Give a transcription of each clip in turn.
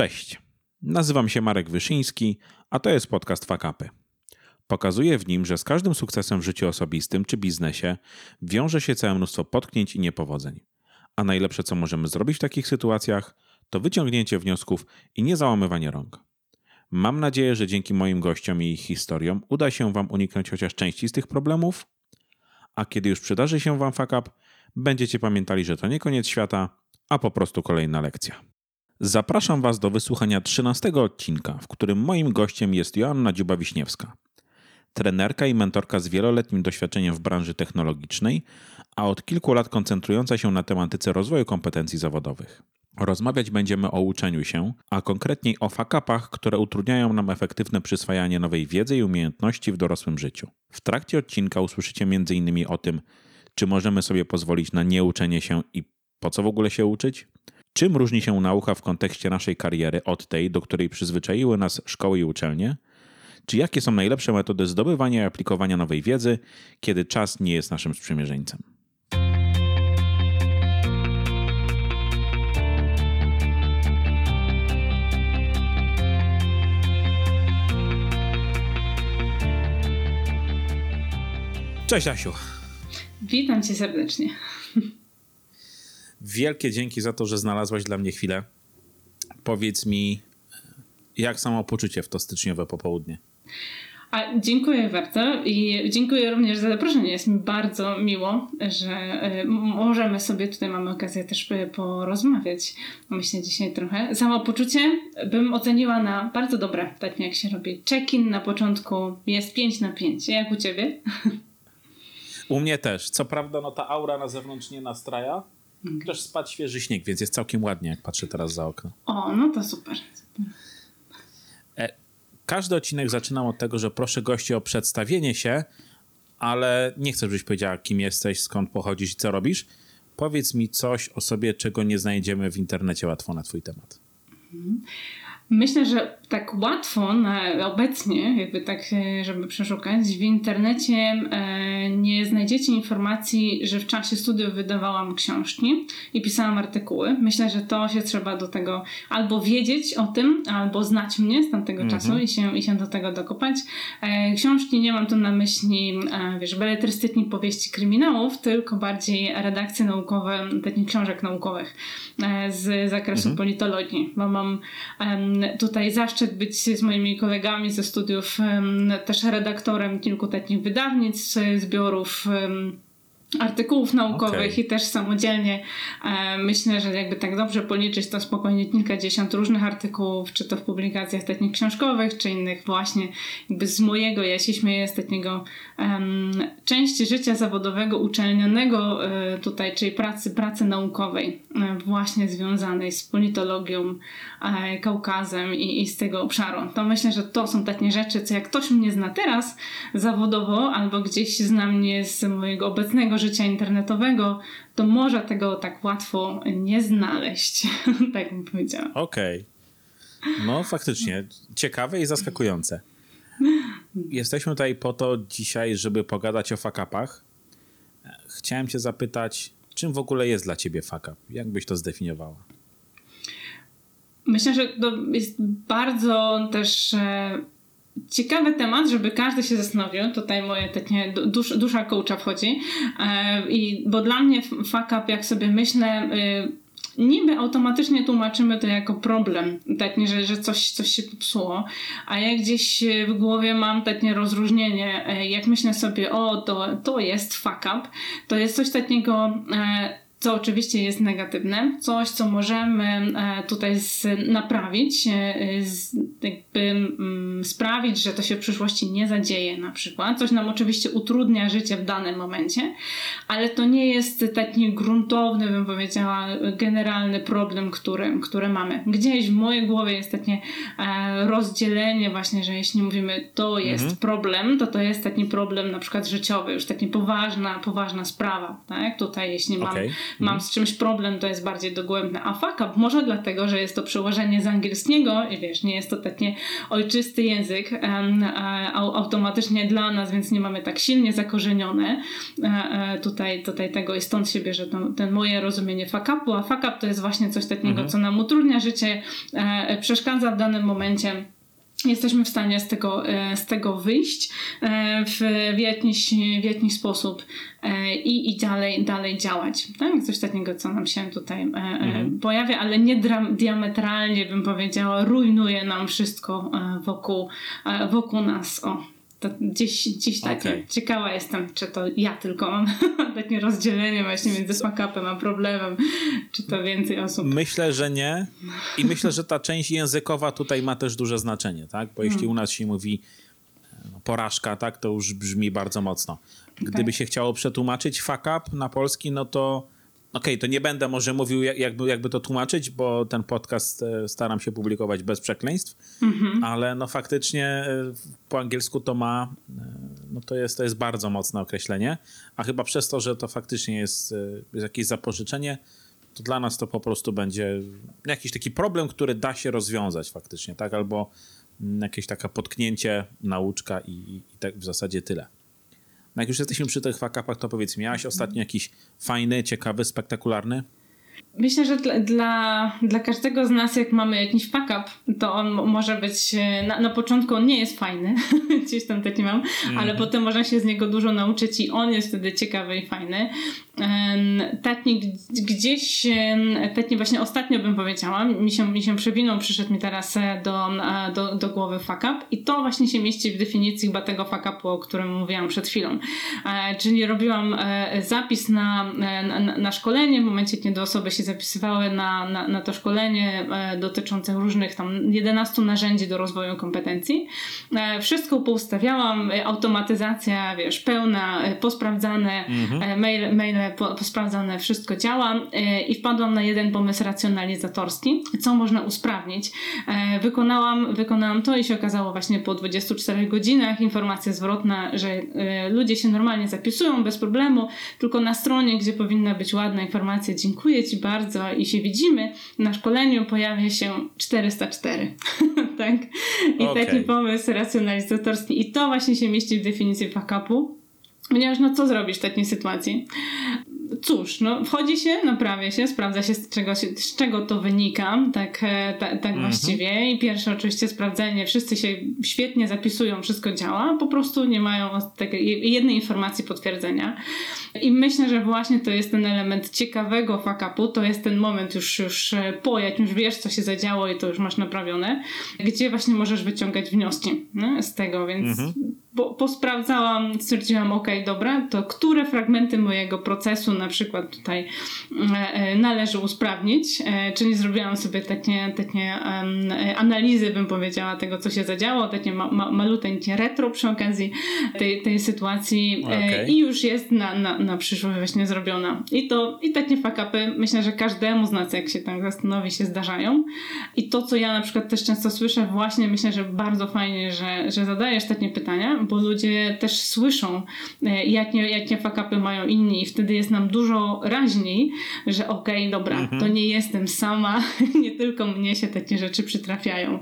Cześć, nazywam się Marek Wyszyński, a to jest podcast Fakapy. Pokazuję w nim, że z każdym sukcesem w życiu osobistym czy biznesie wiąże się całe mnóstwo potknięć i niepowodzeń. A najlepsze, co możemy zrobić w takich sytuacjach, to wyciągnięcie wniosków i nie załamywanie rąk. Mam nadzieję, że dzięki moim gościom i ich historiom uda się Wam uniknąć chociaż części z tych problemów, a kiedy już przydarzy się Wam fuck up, będziecie pamiętali, że to nie koniec świata, a po prostu kolejna lekcja. Zapraszam Was do wysłuchania 13 odcinka, w którym moim gościem jest Joanna Dziuba-Wiśniewska. Trenerka i mentorka z wieloletnim doświadczeniem w branży technologicznej, a od kilku lat koncentrująca się na tematyce rozwoju kompetencji zawodowych. Rozmawiać będziemy o uczeniu się, a konkretniej o fakapach, które utrudniają nam efektywne przyswajanie nowej wiedzy i umiejętności w dorosłym życiu. W trakcie odcinka usłyszycie m.in. o tym, czy możemy sobie pozwolić na nieuczenie się i po co w ogóle się uczyć, Czym różni się nauka w kontekście naszej kariery od tej, do której przyzwyczaiły nas szkoły i uczelnie? Czy jakie są najlepsze metody zdobywania i aplikowania nowej wiedzy, kiedy czas nie jest naszym sprzymierzeńcem? Cześć Asiu. Witam cię serdecznie. Wielkie dzięki za to, że znalazłaś dla mnie chwilę. Powiedz mi, jak samopoczucie w to styczniowe popołudnie? A dziękuję bardzo i dziękuję również za zaproszenie. Jest mi bardzo miło, że y, możemy sobie tutaj mamy okazję też porozmawiać. Myślę dzisiaj trochę. Samopoczucie bym oceniła na bardzo dobre, tak jak się robi. Check-in na początku jest 5 na 5. Jak u ciebie? U mnie też. Co prawda, no ta aura na zewnątrz nie nastraja, Okay. Też spadł świeży śnieg, więc jest całkiem ładnie, jak patrzę teraz za okno. O, no to super. super. E, każdy odcinek zaczynam od tego, że proszę gości o przedstawienie się, ale nie chcę, żebyś powiedziała, kim jesteś, skąd pochodzisz i co robisz. Powiedz mi coś o sobie, czego nie znajdziemy w internecie łatwo na twój temat. Mhm. Myślę, że tak łatwo na, obecnie, jakby tak, żeby przeszukać, w internecie e, nie znajdziecie informacji, że w czasie studiów wydawałam książki i pisałam artykuły. Myślę, że to się trzeba do tego albo wiedzieć o tym, albo znać mnie z tamtego -hmm. czasu i się, i się do tego dokopać. E, książki nie mam tu na myśli, e, wiesz, beletrystyki powieści kryminałów, tylko bardziej redakcje naukowe, takich książek naukowych z zakresu -hmm. politologii, bo mam tutaj zaszczyt być z moimi kolegami ze studiów też redaktorem kilku takich wydawnictw, zbiorów artykułów naukowych okay. i też samodzielnie e, myślę, że jakby tak dobrze policzyć to spokojnie kilkadziesiąt różnych artykułów, czy to w publikacjach takich książkowych, czy innych właśnie jakby z mojego, ja się śmieję, z takiego um, części życia zawodowego, uczelnianego e, tutaj, czyli pracy, pracy naukowej e, właśnie związanej z politologią, e, Kaukazem i, i z tego obszaru. To myślę, że to są takie rzeczy, co jak ktoś mnie zna teraz zawodowo albo gdzieś zna mnie z mojego obecnego życia internetowego, to może tego tak łatwo nie znaleźć. tak bym powiedziała. Okej. Okay. No faktycznie, ciekawe i zaskakujące. Jesteśmy tutaj po to dzisiaj, żeby pogadać o fakapach. Chciałem cię zapytać, czym w ogóle jest dla ciebie fakap? Jak byś to zdefiniowała? Myślę, że to jest bardzo też e, ciekawy temat, żeby każdy się zastanowił. Tutaj moje takie dusz, dusza coacha wchodzi. E, I, bo dla mnie fuck up, jak sobie myślę, y, niby automatycznie tłumaczymy to jako problem, tak nie, że, że coś, coś się popsuło, a jak gdzieś w głowie mam takie rozróżnienie, e, jak myślę sobie, o to, to jest fuck up, to jest coś takiego e, co oczywiście jest negatywne, coś, co możemy e, tutaj naprawić, e, jakby mm, sprawić, że to się w przyszłości nie zadzieje na przykład. Coś nam oczywiście utrudnia życie w danym momencie, ale to nie jest taki gruntowny, bym powiedziała, generalny problem, który, który mamy. Gdzieś w mojej głowie jest takie e, rozdzielenie właśnie, że jeśli mówimy to jest mhm. problem, to to jest taki problem na przykład życiowy, już taki poważna, poważna sprawa, tak? Tutaj jeśli okay. mam mam mhm. z czymś problem, to jest bardziej dogłębne. A fuck up może dlatego, że jest to przełożenie z angielskiego i wiesz, nie jest to taki ojczysty język automatycznie dla nas, więc nie mamy tak silnie zakorzenione tutaj, tutaj tego i stąd się bierze to, ten moje rozumienie fakapu, a fakap to jest właśnie coś takiego, mhm. co nam utrudnia życie, przeszkadza w danym momencie jesteśmy w stanie z tego, e, z tego wyjść e, w, w, jakiś, w jakiś sposób e, i, i dalej, dalej działać. Tak? Coś takiego, co nam się tutaj mhm. pojawia, ale nie diametralnie bym powiedziała, rujnuje nam wszystko wokół, wokół nas. O. To gdzieś, gdzieś tak okay. ciekawa jestem, czy to ja tylko mam takie rozdzielenie właśnie między fuck-upem a problemem, czy to więcej osób. Myślę, że nie i myślę, że ta część językowa tutaj ma też duże znaczenie, tak? Bo jeśli hmm. u nas się mówi no, porażka, tak, to już brzmi bardzo mocno. Gdyby okay. się chciało przetłumaczyć fuck up na polski, no to Okej, okay, to nie będę może mówił, jakby, jakby to tłumaczyć, bo ten podcast e, staram się publikować bez przekleństw, mm-hmm. ale no faktycznie e, po angielsku to ma, e, no to jest, to jest bardzo mocne określenie, a chyba przez to, że to faktycznie jest, jest jakieś zapożyczenie, to dla nas to po prostu będzie jakiś taki problem, który da się rozwiązać faktycznie, tak? Albo mm, jakieś takie potknięcie, nauczka i, i tak w zasadzie tyle. No jak już jesteśmy przy tych fakapach, to powiedz, miałaś ostatnio jakiś fajny, ciekawy, spektakularny Myślę, że dla, dla, dla każdego z nas, jak mamy jakiś fuck up, to on może być, e, na, na początku on nie jest fajny, gdzieś tam taki mam, mm. ale potem można się z niego dużo nauczyć i on jest wtedy ciekawy i fajny. Tatnik gdzieś, tatnik właśnie ostatnio bym powiedziała, mi się, mi się przewinął, przyszedł mi teraz e, do, e, do, do głowy fuck up i to właśnie się mieści w definicji chyba tego fuck upu, o którym mówiłam przed chwilą. Czyli robiłam zapis na, na, na szkolenie w momencie, kiedy osoby się zapisywały na, na, na to szkolenie e, dotyczące różnych tam 11 narzędzi do rozwoju kompetencji. E, wszystko poustawiałam, e, automatyzacja, wiesz, pełna, posprawdzane, mhm. maile, maile posprawdzane, wszystko działa i wpadłam na jeden pomysł racjonalizatorski, co można usprawnić. Wykonałam, wykonałam to i się okazało właśnie po 24 godzinach informacja zwrotna, że ludzie się normalnie zapisują bez problemu, tylko na stronie, gdzie powinna być ładna informacja, dziękuję Ci bardzo i się widzimy, na szkoleniu pojawia się 404. tak? I okay. taki pomysł racjonalizatorski. I to właśnie się mieści w definicji fuck-upu. Ponieważ no co zrobisz w takiej sytuacji? Cóż, no wchodzi się, naprawia się, sprawdza się z czego, z czego to wynika, tak, e, ta, tak mhm. właściwie. I pierwsze oczywiście sprawdzenie, wszyscy się świetnie zapisują, wszystko działa, po prostu nie mają takiej jednej informacji potwierdzenia. I myślę, że właśnie to jest ten element ciekawego fakapu, to jest ten moment już, już e, po, jak już wiesz, co się zadziało i to już masz naprawione, gdzie właśnie możesz wyciągać wnioski nie? z tego, więc mhm. Po, posprawdzałam, stwierdziłam, ok, dobra, to które fragmenty mojego procesu na przykład tutaj e, e, należy usprawnić, e, czyli zrobiłam sobie takie, takie analizy, bym powiedziała, tego, co się zadziało, takie ma, ma, maluteńkie retro przy okazji tej, tej sytuacji okay. i już jest na, na, na przyszłość właśnie zrobiona. I to, i takie fakapy, myślę, że każdemu z nas, jak się tak zastanowi, się zdarzają. I to, co ja na przykład też często słyszę, właśnie myślę, że bardzo fajnie, że, że zadajesz takie pytania, bo ludzie też słyszą, jakie, jakie fakapy mają inni i wtedy jest nam dużo raźniej, że okej, okay, dobra, mhm. to nie jestem sama, nie tylko mnie się takie rzeczy przytrafiają.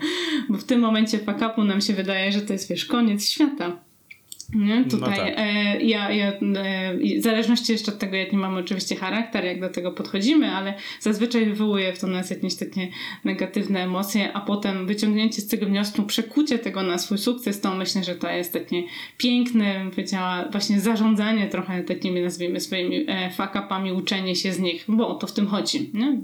Bo w tym momencie pakapu nam się wydaje, że to jest wiesz, koniec świata. Nie? No Tutaj no tak. e, ja, ja e, w zależności jeszcze od tego, jaki mamy oczywiście charakter, jak do tego podchodzimy, ale zazwyczaj wywołuje w to nas jakieś takie negatywne emocje, a potem wyciągnięcie z tego wniosku, przekucie tego na swój sukces, to myślę, że to jest takie piękne, bym powiedziała, właśnie zarządzanie trochę takimi, nazwijmy swoimi e, fakapami, uczenie się z nich, bo o to w tym chodzi, nie?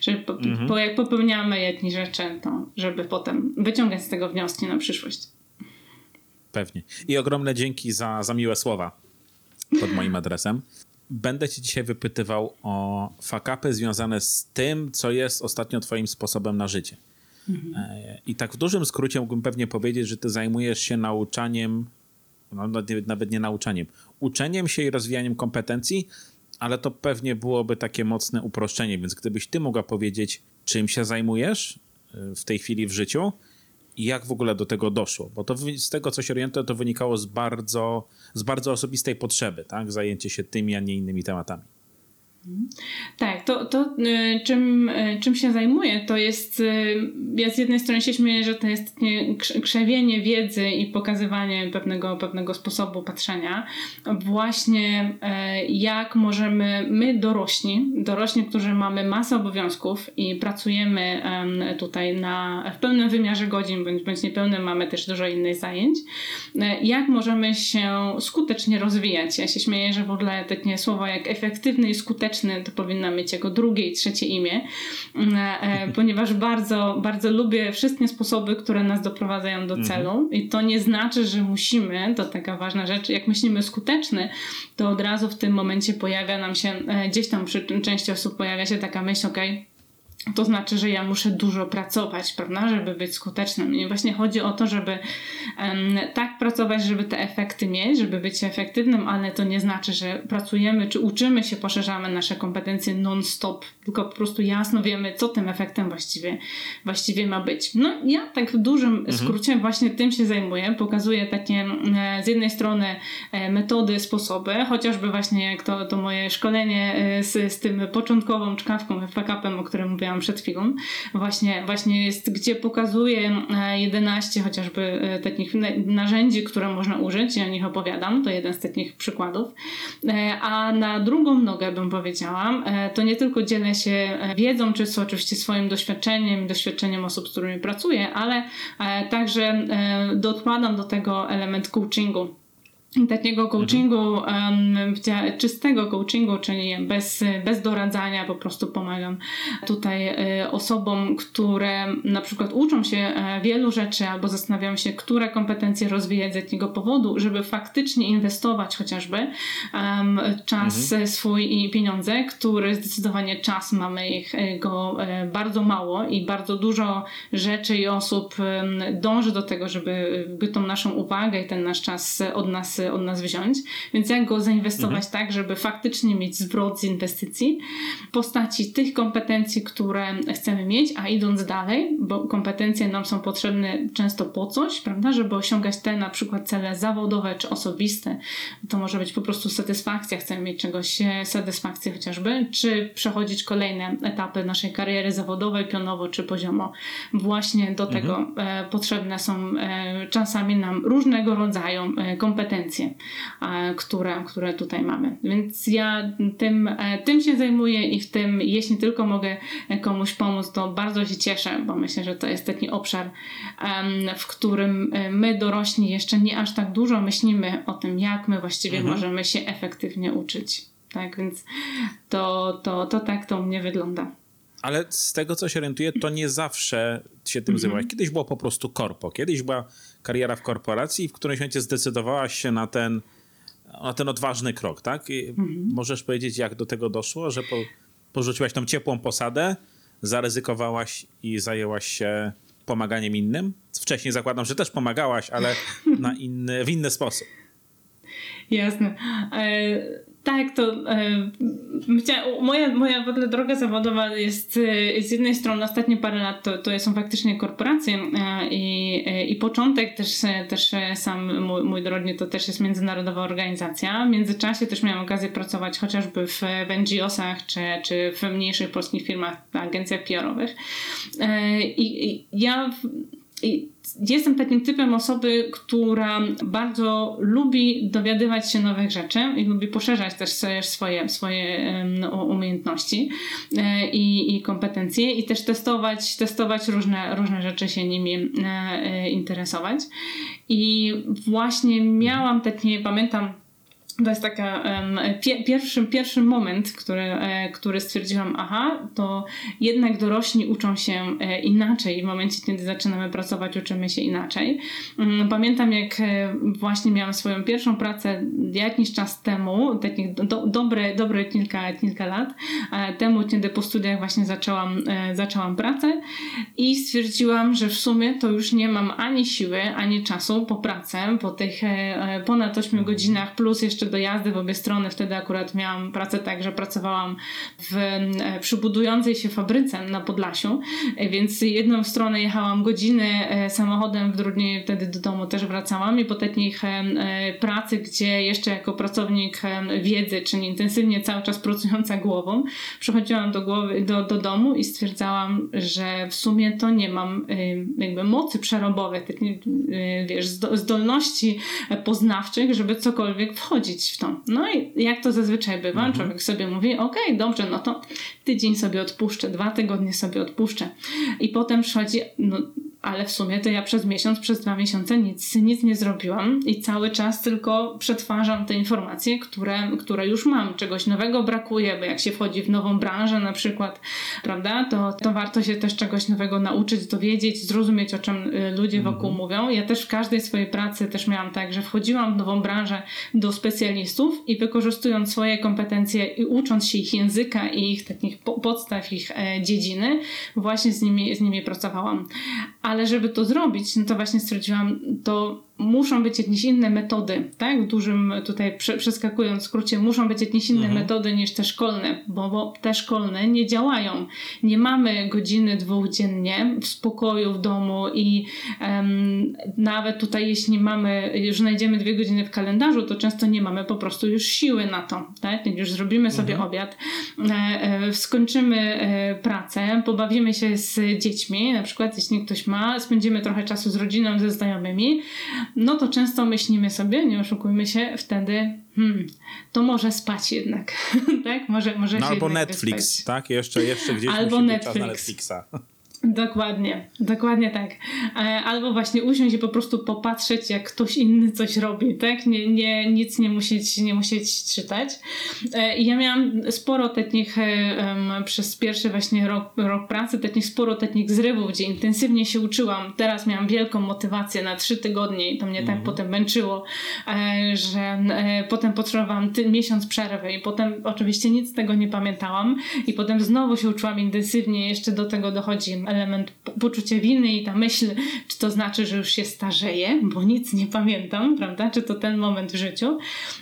że po, mhm. po, jak popełniamy jakieś rzeczy, to żeby potem wyciągać z tego wnioski na przyszłość. Pewnie. I ogromne dzięki za, za miłe słowa pod moim adresem. Będę ci dzisiaj wypytywał o fakapy związane z tym, co jest ostatnio twoim sposobem na życie. Mhm. E, I tak w dużym skrócie mógłbym pewnie powiedzieć, że ty zajmujesz się nauczaniem, no nawet nie nauczaniem, uczeniem się i rozwijaniem kompetencji, ale to pewnie byłoby takie mocne uproszczenie, więc gdybyś ty mogła powiedzieć, czym się zajmujesz e, w tej chwili w życiu, i jak w ogóle do tego doszło? Bo to z tego, co się orientuję, to wynikało z bardzo, z bardzo osobistej potrzeby, tak? Zajęcie się tymi, a nie innymi tematami. Tak, to, to y, czym, y, czym się zajmuję, to jest, y, ja z jednej strony się śmieję, że to jest krzewienie wiedzy i pokazywanie pewnego, pewnego sposobu patrzenia. Właśnie jak możemy, my dorośli, dorośli, którzy mamy masę obowiązków i pracujemy tutaj na, w pełnym wymiarze godzin, bądź, bądź niepełnym, mamy też dużo innych zajęć, jak możemy się skutecznie rozwijać. Ja się śmieję, że w ogóle takie słowa jak efektywny i skuteczny to powinna mieć jego drugie i trzecie imię, mm, e, ponieważ bardzo, bardzo lubię wszystkie sposoby, które nas doprowadzają do mhm. celu i to nie znaczy, że musimy, to taka ważna rzecz, jak myślimy skuteczny, to od razu w tym momencie pojawia nam się, e, gdzieś tam przy części osób pojawia się taka myśl, okej, okay, to znaczy, że ja muszę dużo pracować, prawda, żeby być skutecznym. I właśnie chodzi o to, żeby um, tak pracować, żeby te efekty mieć, żeby być efektywnym, ale to nie znaczy, że pracujemy czy uczymy się, poszerzamy nasze kompetencje non-stop, tylko po prostu jasno wiemy, co tym efektem właściwie, właściwie ma być. No ja tak w dużym mhm. skrócie właśnie tym się zajmuję. Pokazuję takie e, z jednej strony e, metody, sposoby, chociażby właśnie jak to, to moje szkolenie e, z, z tym początkową czkawką, FAKAP-em, o którym mówiłam powiedziałam przed chwilą, właśnie, właśnie jest, gdzie pokazuje 11 chociażby e, takich narzędzi, które można użyć i o nich opowiadam, to jeden z takich przykładów. E, a na drugą nogę bym powiedziała, e, to nie tylko dzielę się wiedzą, czy oczywiście swoim doświadczeniem, doświadczeniem osób, z którymi pracuję, ale także dokładam do tego element coachingu takiego coachingu, um, czystego coachingu, czyli bez, bez doradzania, po prostu pomagam tutaj y, osobom, które na przykład uczą się e, wielu rzeczy albo zastanawiają się, które kompetencje rozwijać z jakiego powodu, żeby faktycznie inwestować chociażby um, czas mhm. swój i pieniądze, który zdecydowanie czas mamy ich e, go e, bardzo mało i bardzo dużo rzeczy i osób dąży do tego, żeby by tą naszą uwagę i ten nasz czas od nas od nas wziąć, więc jak go zainwestować mhm. tak, żeby faktycznie mieć zwrot z inwestycji w postaci tych kompetencji, które chcemy mieć, a idąc dalej, bo kompetencje nam są potrzebne często po coś, prawda, żeby osiągać te na przykład cele zawodowe czy osobiste, to może być po prostu satysfakcja, chcemy mieć czegoś, e, satysfakcję chociażby, czy przechodzić kolejne etapy naszej kariery zawodowej, pionowo czy poziomo. Właśnie do mhm. tego e, potrzebne są e, czasami nam różnego rodzaju e, kompetencje które, które tutaj mamy. Więc ja tym, e, tym się zajmuję i w tym, jeśli tylko mogę komuś pomóc, to bardzo się cieszę, bo myślę, że to jest taki obszar, w którym e, my dorośli jeszcze nie aż tak dużo myślimy o tym, jak my właściwie mhm. możemy się efektywnie uczyć. Tak, więc to, to, to tak to u mnie wygląda. Ale z tego, co się orientuję, to nie zawsze się tym mm -hmm. zajmowałaś. Kiedyś było po prostu korpo. Kiedyś była kariera w korporacji, w którymś momencie zdecydowałaś się na ten, na ten odważny krok, tak? I mhm. Możesz powiedzieć, jak do tego doszło, że po, porzuciłaś tą ciepłą posadę, zaryzykowałaś i zajęłaś się pomaganiem innym? Wcześniej zakładam, że też pomagałaś, ale na inny, w inny sposób. Jasne. E, tak, to e, moja, moja w ogóle droga zawodowa jest e, z jednej strony ostatnie parę lat to, to są faktycznie korporacje e, i, e, i początek też, e, też sam mój, mój drogi to też jest międzynarodowa organizacja. W międzyczasie też miałam okazję pracować chociażby w, w NGO-sach czy, czy w mniejszych polskich firmach, agencjach PR-owych. E, I, i ja jestem takim typem osoby, która bardzo lubi dowiadywać się nowych rzeczy i lubi poszerzać też swoje, swoje umiejętności e, i, i kompetencje i też testować, testować różne, różne rzeczy, się nimi e, interesować. I właśnie miałam takie, pamiętam, to jest taka pie, pierwszy, pierwszy moment, który, e, który stwierdziłam, aha, to jednak dorośli uczą się e, inaczej. W momencie, kiedy zaczynamy pracować, uczymy się inaczej. Um, pamiętam, jak e, właśnie miałam swoją pierwszą pracę jakiś czas temu, takich do, dobre, dobre kilka, kilka lat temu, kiedy po studiach właśnie zaczęłam, zaczęłam pracę i stwierdziłam, że w sumie to już nie mam ani siły, ani czasu po pracę, po tych ponad 8 godzinach plus jeszcze dojazdy w obie strony. Wtedy akurat miałam pracę tak, że pracowałam w e, przybudującej się fabryce na Podlasiu, e, więc jedną stronę jechałam godziny e, samochodem, w drugiej wtedy do domu też wracałam. I po takich pracy, gdzie jeszcze jako pracownik wiedzy, czyli intensywnie cały czas pracująca głową, przychodziłam do głowy, do, do domu i stwierdzałam, że w sumie to nie mam jakby mocy przerobowej, wiesz, zdolności poznawczych, żeby cokolwiek wchodzić w to. No i jak to zazwyczaj bywa, mhm. człowiek sobie mówi, okej, okay, dobrze, no to tydzień sobie odpuszczę, dwa tygodnie sobie odpuszczę. I potem przychodzi, no ale w sumie to ja przez miesiąc, przez dwa miesiące nic, nic nie zrobiłam i cały czas tylko przetwarzam te informacje, które, które już mam. Czegoś nowego brakuje, bo jak się wchodzi w nową branżę na przykład, prawda, to, to warto się też czegoś nowego nauczyć, dowiedzieć, zrozumieć, o czym y, ludzie mhm. wokół mówią. Ja też w każdej swojej pracy też miałam tak, że wchodziłam w nową branżę do specjalistów i wykorzystując swoje kompetencje i ucząc się ich języka i ich takich podstaw, ich e, dziedziny, właśnie z nimi, z nimi pracowałam. Ale żeby to zrobić, no to właśnie stwierdziłam, to muszą być jakieś inne metody, tak? W dużym tutaj przeskakując w skrócie, muszą być jakieś inne mhm. metody niż te szkolne, bo, bo te szkolne nie działają. Nie mamy godziny, dwóch dziennie w spokoju w domu i um, nawet tutaj jeśli mamy, już znajdziemy dwie godziny w kalendarzu, to często nie mamy po prostu już siły na to, tak? Już zrobimy sobie mhm. obiad, e, e, skończymy e, pracę, pobawimy się z dziećmi, na przykład jeśli ktoś ma, spędzimy trochę czasu z rodziną, ze znajomymi, no to często myślimy sobie, nie oszukujmy się, wtedy hmm, to może spać jednak, tak? Może, może no się albo Netflix, wyspać. tak? Jeszcze, jeszcze gdzieś albo Netflix. na Netflixa. Dokładnie, dokładnie tak. E, albo właśnie usiąść i po prostu popatrzeć, jak ktoś inny coś robi, tak? Nie, nie, nic nie musieć, nie musieć czytać. E, I ja miałam sporo takich, um, przez pierwszy właśnie rok, rok pracy, takich sporo takich zrywów, gdzie intensywnie się uczyłam. Teraz miałam wielką motywację na trzy tygodnie i to mnie tak mhm. potem męczyło, że potem potrzebowałam ty, miesiąc przerwy i potem oczywiście nic z tego nie pamiętałam i potem znowu się uczyłam intensywnie, jeszcze do tego dochodzi element poczucia winy i ta myśl, czy to znaczy, że już się starzeję, bo nic nie pamiętam, prawda? Czy to ten moment w życiu.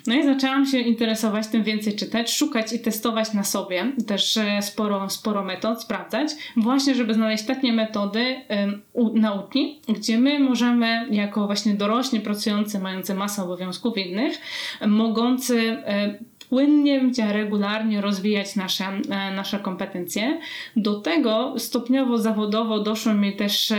No i zaczęłam się interesować tym więcej czytać, szukać i testować na sobie też e, sporo, sporo metod, sprawdzać, właśnie, żeby znaleźć takie metody um, nauki, gdzie my możemy jako właśnie dorośli pracujący, mający masę obowiązków innych, mogący um, płynnie, regularnie rozwijać nasze, e, nasze kompetencje. Do tego stopniowo zawodowo doszło mi też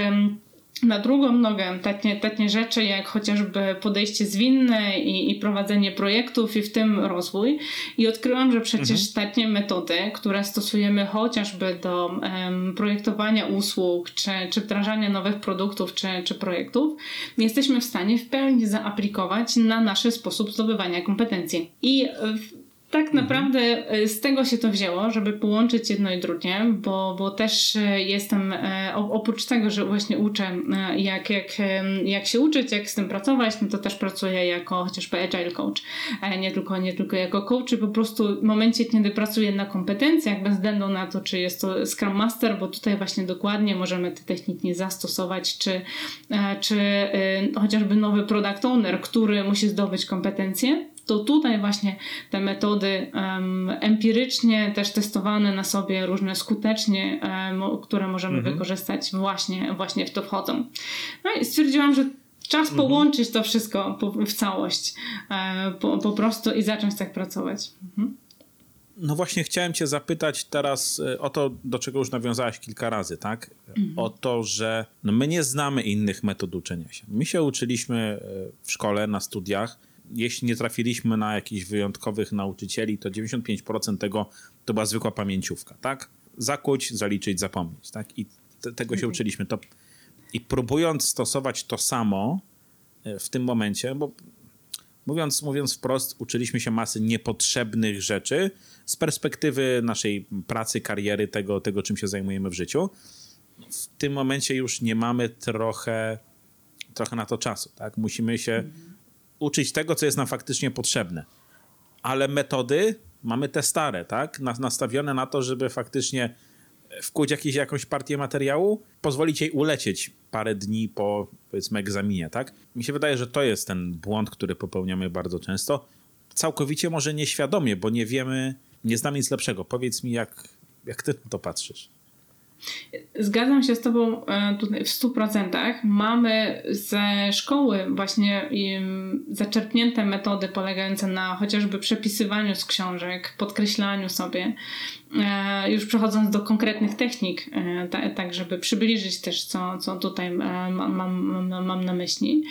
na drugą nogę takie, takie rzeczy jak chociażby podejście zwinne i, i prowadzenie projektów i w tym rozwój. I odkryłam, że przecież mhm. takie metody, które stosujemy chociażby do um, projektowania usług, czy, czy wdrażania nowych produktów, czy, czy projektów, jesteśmy w stanie w pełni zaaplikować na nasz sposób zdobywania kompetencji. I w, tak mhm. naprawdę e, z tego się to wzięło, żeby połączyć jedno i drugie, bo, bo też e, jestem, e, oprócz tego, że właśnie uczę, jak, jak, jak się uczyć, jak z tym pracować, no to też pracuję jako chociażby agile coach, nie tylko, nie tylko jako coach, po prostu w momencie, kiedy pracuję na kompetencjach, bez względu na to, czy jest to Scrum Master, bo tutaj właśnie dokładnie możemy te techniki zastosować, czy, czy chociażby nowy product owner, który musi zdobyć kompetencje, to tutaj właśnie te metody um, empirycznie też testowane na sobie, różne skutecznie, um, które możemy mhm. wykorzystać właśnie, właśnie w to wchodzą. No i stwierdziłam, że czas mhm. połączyć to wszystko po, w całość e, po, po prostu i zacząć tak pracować. Mhm. No właśnie chciałem cię zapytać teraz e, o to, do czego już nawiązałaś kilka razy, tak? Mhm. O to, że no my nie znamy innych metod uczenia się. My się uczyliśmy e, w szkole, na studiach, jeśli nie trafiliśmy na jakichś wyjątkowych nauczycieli, to 95% tego to była zwykła pamięciówka, tak? Zakuć, zaliczyć, zapomnieć, tak? I te, tego się mhm. uczyliśmy. To, I próbując stosować to samo e, w tym momencie, bo mówiąc, mówiąc wprost, uczyliśmy się masy niepotrzebnych rzeczy z perspektywy naszej pracy, kariery, tego, tego czym się zajmujemy w życiu. W tym momencie już nie mamy trochę, trochę na to czasu, tak? Musimy się mhm uczyć tego, co jest nam faktycznie potrzebne. Ale metody mamy te stare, tak? Nastawione na to, żeby faktycznie wkuć jakieś, jakąś partię materiału, pozwolić jej ulecieć parę dni po, powiedzmy, egzaminie, tak? Mi się wydaje, że to jest ten błąd, który popełniamy bardzo często. całkowicie może nieświadomie, bo nie wiemy, nie znamy nic lepszego. Powiedz mi, jak, jak ty na to patrzysz? Zgadzam się z Tobą e, tutaj w 100%. Mamy ze szkoły właśnie zaczerpnięte metody polegające na chociażby przepisywaniu z książek, podkreślaniu sobie, już przechodząc do konkretnych technik, e, tak żeby przybliżyć też, co, co tutaj mam, mam, mam na myśli,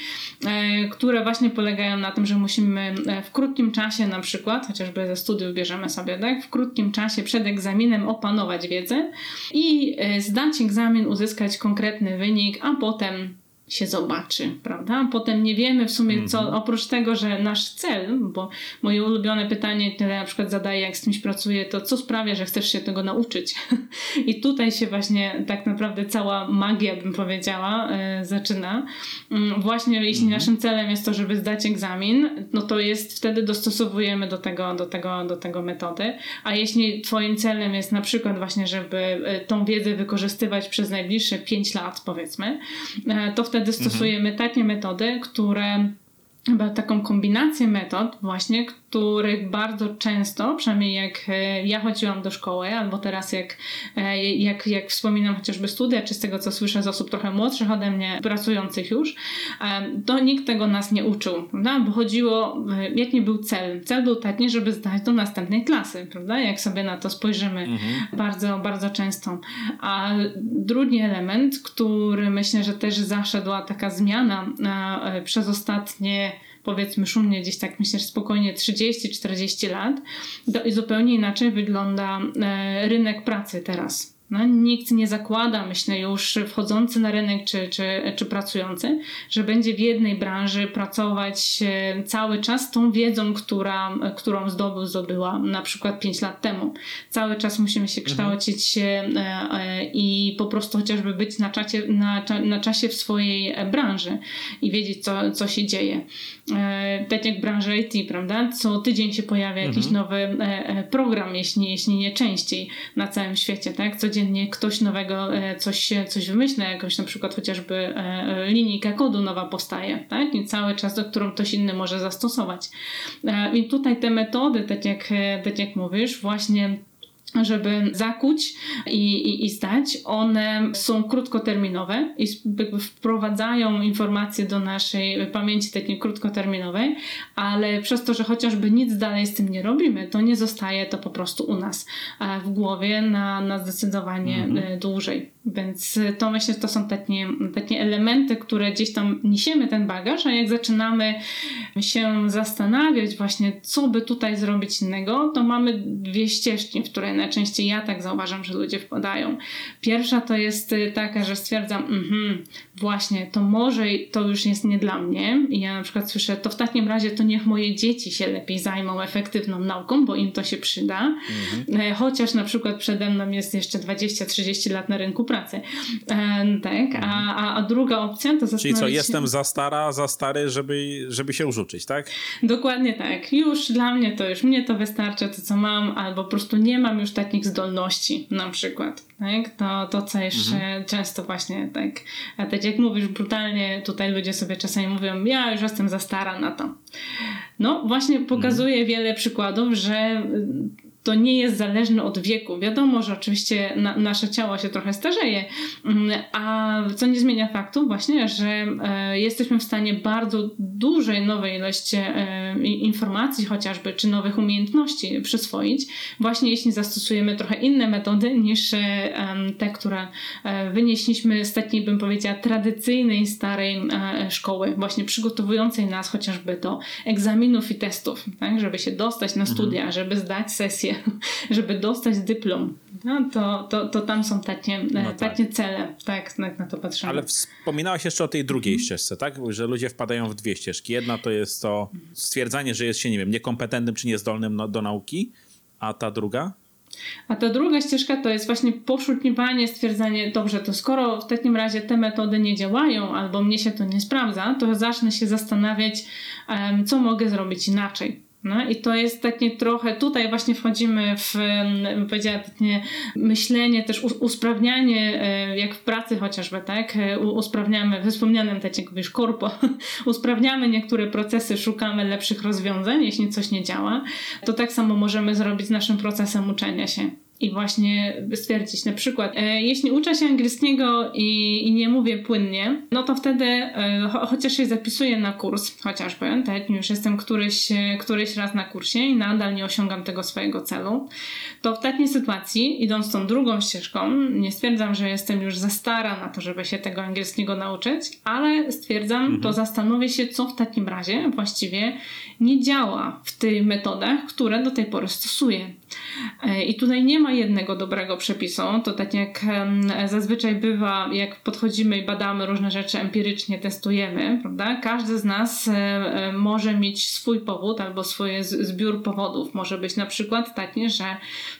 które właśnie polegają na tym, że musimy w krótkim czasie na przykład, chociażby ze studiów bierzemy sobie, tak, w krótkim czasie przed egzaminem opanować wiedzę i zdać egzamin, uzyskać konkretny wynik, a potem się zobaczy, prawda? Potem nie wiemy w sumie co, mhm. oprócz tego, że nasz cel, bo moje ulubione pytanie, które na przykład zadaję, jak z kimś pracuję, to co sprawia, że chcesz się tego nauczyć? I tutaj się właśnie tak naprawdę cała magia, bym powiedziała, yy, zaczyna. Yy, właśnie jeśli mhm. naszym celem jest to, żeby zdać egzamin, no to jest wtedy dostosowujemy do tego, do tego, do tego metody, a jeśli twoim celem jest na przykład właśnie, żeby y, tą wiedzę wykorzystywać przez najbliższe 5 lat, powiedzmy, yy, to wtedy wtedy stosujemy mhm. takie metody, które taką kombinację metod właśnie, których bardzo często, przynajmniej jak e, ja chodziłam do szkoły, albo teraz jak, e, jak, jak wspominam chociażby studia, czy z tego co słyszę z osób trochę młodszych ode mnie, pracujących już, e, to nikt tego nas nie uczył, prawda? Bo chodziło, jaki był cel? Cel był taki, żeby zdać do następnej klasy, prawda? Jak sobie na to spojrzymy mhm. bardzo, bardzo często. A drugi element, który myślę, że też zaszedła taka zmiana przez ostatnie powiedzmy szumnie gdzieś tak myślę, spokojnie 30-40 lat, to zupełnie inaczej wygląda e, rynek pracy teraz. No, nikt nie zakłada, myślę, już wchodzący na rynek czy, czy, czy pracujący, że będzie w jednej branży pracować e, cały czas tą wiedzą, która, którą zdobył, zdobyła na przykład 5 lat temu. Cały czas musimy się mhm. kształcić mhm. i po prostu chociażby być na, czacie, na, na czasie w swojej branży i wiedzieć, co, co się dzieje. Tak jak branża IT, prawda? Co tydzień się pojawia jakiś mhm. nowy program, jeśli, jeśli nie częściej na całym świecie, tak? Codziennie codziennie ktoś nowego e, coś, coś wymyśla, jakoś na przykład chociażby e, e, linijka kodu nowa powstaje, tak? I cały czas, do którą ktoś inny może zastosować. I tutaj te metody, tak jak, tak jak mówisz, właśnie żeby zakuć i, i, i zdać, one są krótkoterminowe i wprowadzają informacje do naszej pamięci takiej krótkoterminowej, ale przez to, że chociażby nic dalej z tym nie robimy, to nie zostaje to po prostu u nas w głowie na, na zdecydowanie mhm. dłużej. Więc to myślę, że to są takie, takie elementy, które gdzieś tam niesiemy ten bagaż, a jak zaczynamy się zastanawiać właśnie, co by tutaj zrobić innego, to mamy dwie ścieżki, w które najczęściej ja tak zauważam, że ludzie wpadają. Pierwsza to jest taka, że stwierdzam, mhm, właśnie, to może to już jest nie dla mnie. I ja na przykład słyszę, to w takim razie to niech moje dzieci się lepiej zajmą efektywną nauką, bo im to się przyda. Mhm. E, chociaż na przykład przede mną jest jeszcze 20-30 lat na rynku pracy. E, tak, a, a, a druga opcja to Czyli co, jestem za stara, za stary, żeby, żeby się już uczyć, tak? Dokładnie tak. Już dla mnie to już, mnie to wystarcza, to co mam, albo po prostu nie mam już takich zdolności na przykład. Tak? To, to co jeszcze mhm. często właśnie tak, tak jak mówisz brutalnie, tutaj ludzie sobie czasami mówią, ja już jestem za stara na to. No właśnie pokazuje mhm. wiele przykładów, że to nie jest zależne od wieku. Wiadomo, że oczywiście na, nasze ciało się trochę starzeje, mm, a co nie zmienia faktu właśnie, że e, jesteśmy w stanie bardzo dużej nowej ilości e, informacji chociażby, czy nowych umiejętności przyswoić, właśnie jeśli zastosujemy trochę inne metody niż e, te, które e, wynieśliśmy z takiej, bym powiedziała, tradycyjnej, starej e, szkoły, właśnie przygotowującej nas chociażby do egzaminów i testów, tak? żeby się dostać na studia, mhm. żeby zdać sesję, żeby dostać dyplom. No, to, to, to tam są takie, no tak. takie cele, tak, na, na to patrzymy. Ale wspominałaś jeszcze o tej drugiej mhm. ścieżce, tak? Że ludzie wpadają w dwie ścieżki. Jedna to jest to stwierdzanie, że jest się, nie wiem, niekompetentnym czy niezdolnym no, do nauki, a ta druga? A ta druga ścieżka to jest właśnie poszukiwanie, stwierdzenie, dobrze, to skoro w takim razie te metody nie działają albo mnie się to nie sprawdza, to zacznę się zastanawiać, co mogę zrobić inaczej No i to jest takie trochę, tutaj właśnie wchodzimy w, powiedziała, takie myślenie, też usprawnianie, e, jak w pracy chociażby, tak? E, usprawniamy, wspomnianym tak jak wiesz, korpo, usprawniamy niektóre procesy, szukamy lepszych rozwiązań, jeśli coś nie działa, to tak samo możemy zrobić z naszym procesem uczenia się i właśnie stwierdzić na przykład, e, jeśli uczę się angielskiego i, i, nie mówię płynnie, no to wtedy e, cho, chociaż się zapisuję na kurs chociażby, tak, już jestem któryś, któryś raz na kursie i nadal nie osiągam tego swojego celu, to w takiej sytuacji, idąc tą drugą ścieżką, nie stwierdzam, że jestem już za stara na to, żeby się tego angielskiego nauczyć, ale stwierdzam, mhm. to zastanowię się, co w takim razie właściwie nie działa w tych metodach, które do tej pory stosuję. E, I tutaj nie ma jednego dobrego przepisu. To tak jak zazwyczaj bywa, jak podchodzimy i badamy różne rzeczy empirycznie, testujemy, prawda? Każdy z nas e, e, może mieć swój powód albo swój zbiór powodów. Może być na przykład taki, że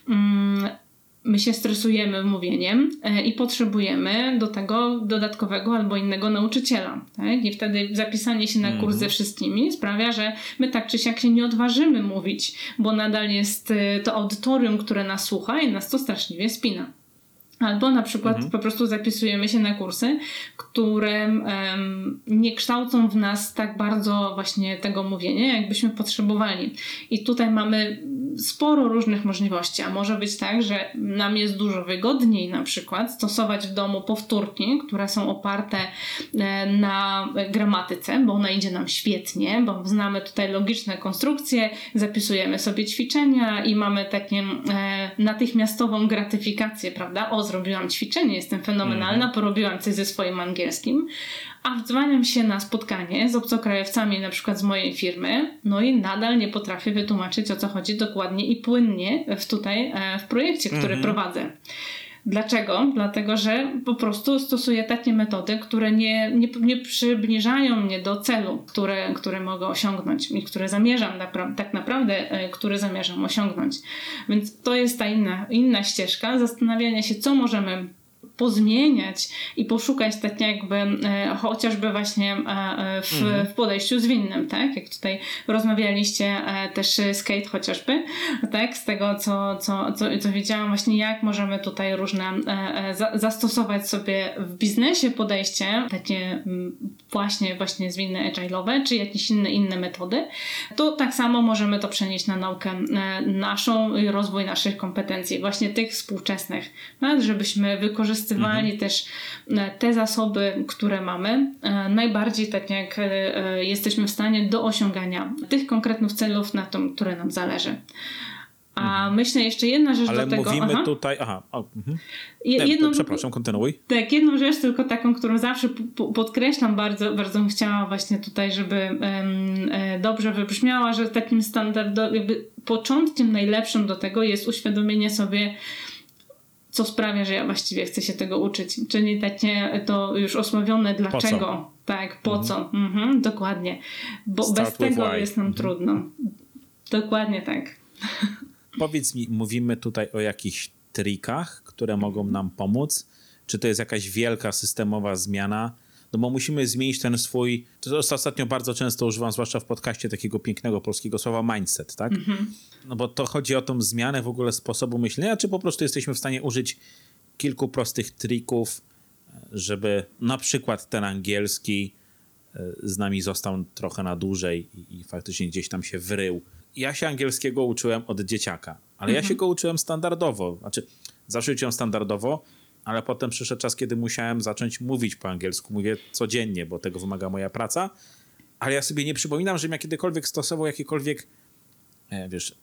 mm, my się stresujemy mówieniem e, i potrzebujemy do tego dodatkowego albo innego nauczyciela. Tak? I wtedy zapisanie się na kurs mhm. ze wszystkimi sprawia, że my tak czy siak się nie odważymy mówić, bo nadal jest e, to audytorium, które nas słucha i nas to straszliwie spina. Albo na przykład mhm. po prostu zapisujemy się na kursy, które um, nie kształcą w nas tak bardzo właśnie tego mówienia, jakbyśmy potrzebowali. I tutaj mamy sporo różnych możliwości, a może być tak, że nam jest dużo wygodniej na przykład stosować w domu powtórki, które są oparte e, na gramatyce, bo ona idzie nam świetnie, bo znamy tutaj logiczne konstrukcje, zapisujemy sobie ćwiczenia i mamy takie e, natychmiastową gratyfikację, prawda? O, zrobiłam ćwiczenie, jestem fenomenalna, mm. porobiłam coś ze swoim angielskim, a wdzwaniam się na spotkanie z obcokrajowcami, na przykład z mojej firmy, no i nadal nie potrafię wytłumaczyć o co chodzi dokładnie i płynnie w tutaj e, w projekcie, który mm -hmm. prowadzę. Dlaczego? Dlatego, że po prostu stosuję takie metody, które nie, nie, nie przybliżają mnie do celu, które, które mogę osiągnąć i które zamierzam tak naprawdę, e, który zamierzam osiągnąć. Więc to jest ta inna, inna ścieżka zastanawiania się, co możemy pozmieniać i poszukać tak jakby e, chociażby właśnie e, e, w, mhm. w podejściu zwinnym, tak? Jak tutaj rozmawialiście e, też z Kate chociażby, tak? Z tego, co, co, co, co wiedziałam właśnie, jak możemy tutaj różne e, e, za, zastosować sobie w biznesie podejście, takie właśnie, właśnie zwinne agile'owe, czy jakieś inne, inne metody, to tak samo możemy to przenieść na naukę naszą i rozwój naszych kompetencji, właśnie tych współczesnych, no, żebyśmy wykorzystali wykorzystywali mhm. też e, te zasoby, które mamy, e, najbardziej tak jak e, jesteśmy w stanie do osiągania tych konkretnych celów, na tym, które nam zależy. A mhm. myślę jeszcze jedna rzecz Ale do tego. mówimy aha. tutaj. Aha. O, mhm. jedną, przepraszam, kontynuuj. Tak, jedną rzecz tylko taką, którą zawsze podkreślam bardzo, bardzo bym chciała właśnie tutaj, żeby dobrze wybrzmiała, że takim standardowym, początkiem najlepszym do tego jest uświadomienie sobie co sprawia, że ja właściwie chcę się tego uczyć. Czyli takie to już osławione dlaczego. Po tak, po mhm. co. Mhm, dokładnie. Bo Start bez tego jest nam mhm. trudno. Dokładnie tak. Powiedz mi, mówimy tutaj o jakichś trikach, które mogą nam pomóc? Czy to jest jakaś wielka systemowa zmiana? No bo musimy zmienić ten swój, to ostatnio bardzo często używam, zwłaszcza w podcaście takiego pięknego polskiego słowa mindset, tak? -hmm. No bo to chodzi o tą zmianę w ogóle sposobu myślenia, czy po prostu jesteśmy w stanie użyć kilku prostych trików, żeby na przykład ten angielski e, z nami został trochę na dłużej i, i faktycznie gdzieś tam się wrył. Ja się angielskiego uczyłem od dzieciaka, ale ja się mhm. go uczyłem standardowo. Znaczy, zawsze uczyłem standardowo, ale potem przyszedł czas, kiedy musiałem zacząć mówić po angielsku. Mówię codziennie, bo tego wymaga moja praca, ale ja sobie nie przypominam, żebym ja kiedykolwiek stosował jakiekolwiek, e, wiesz,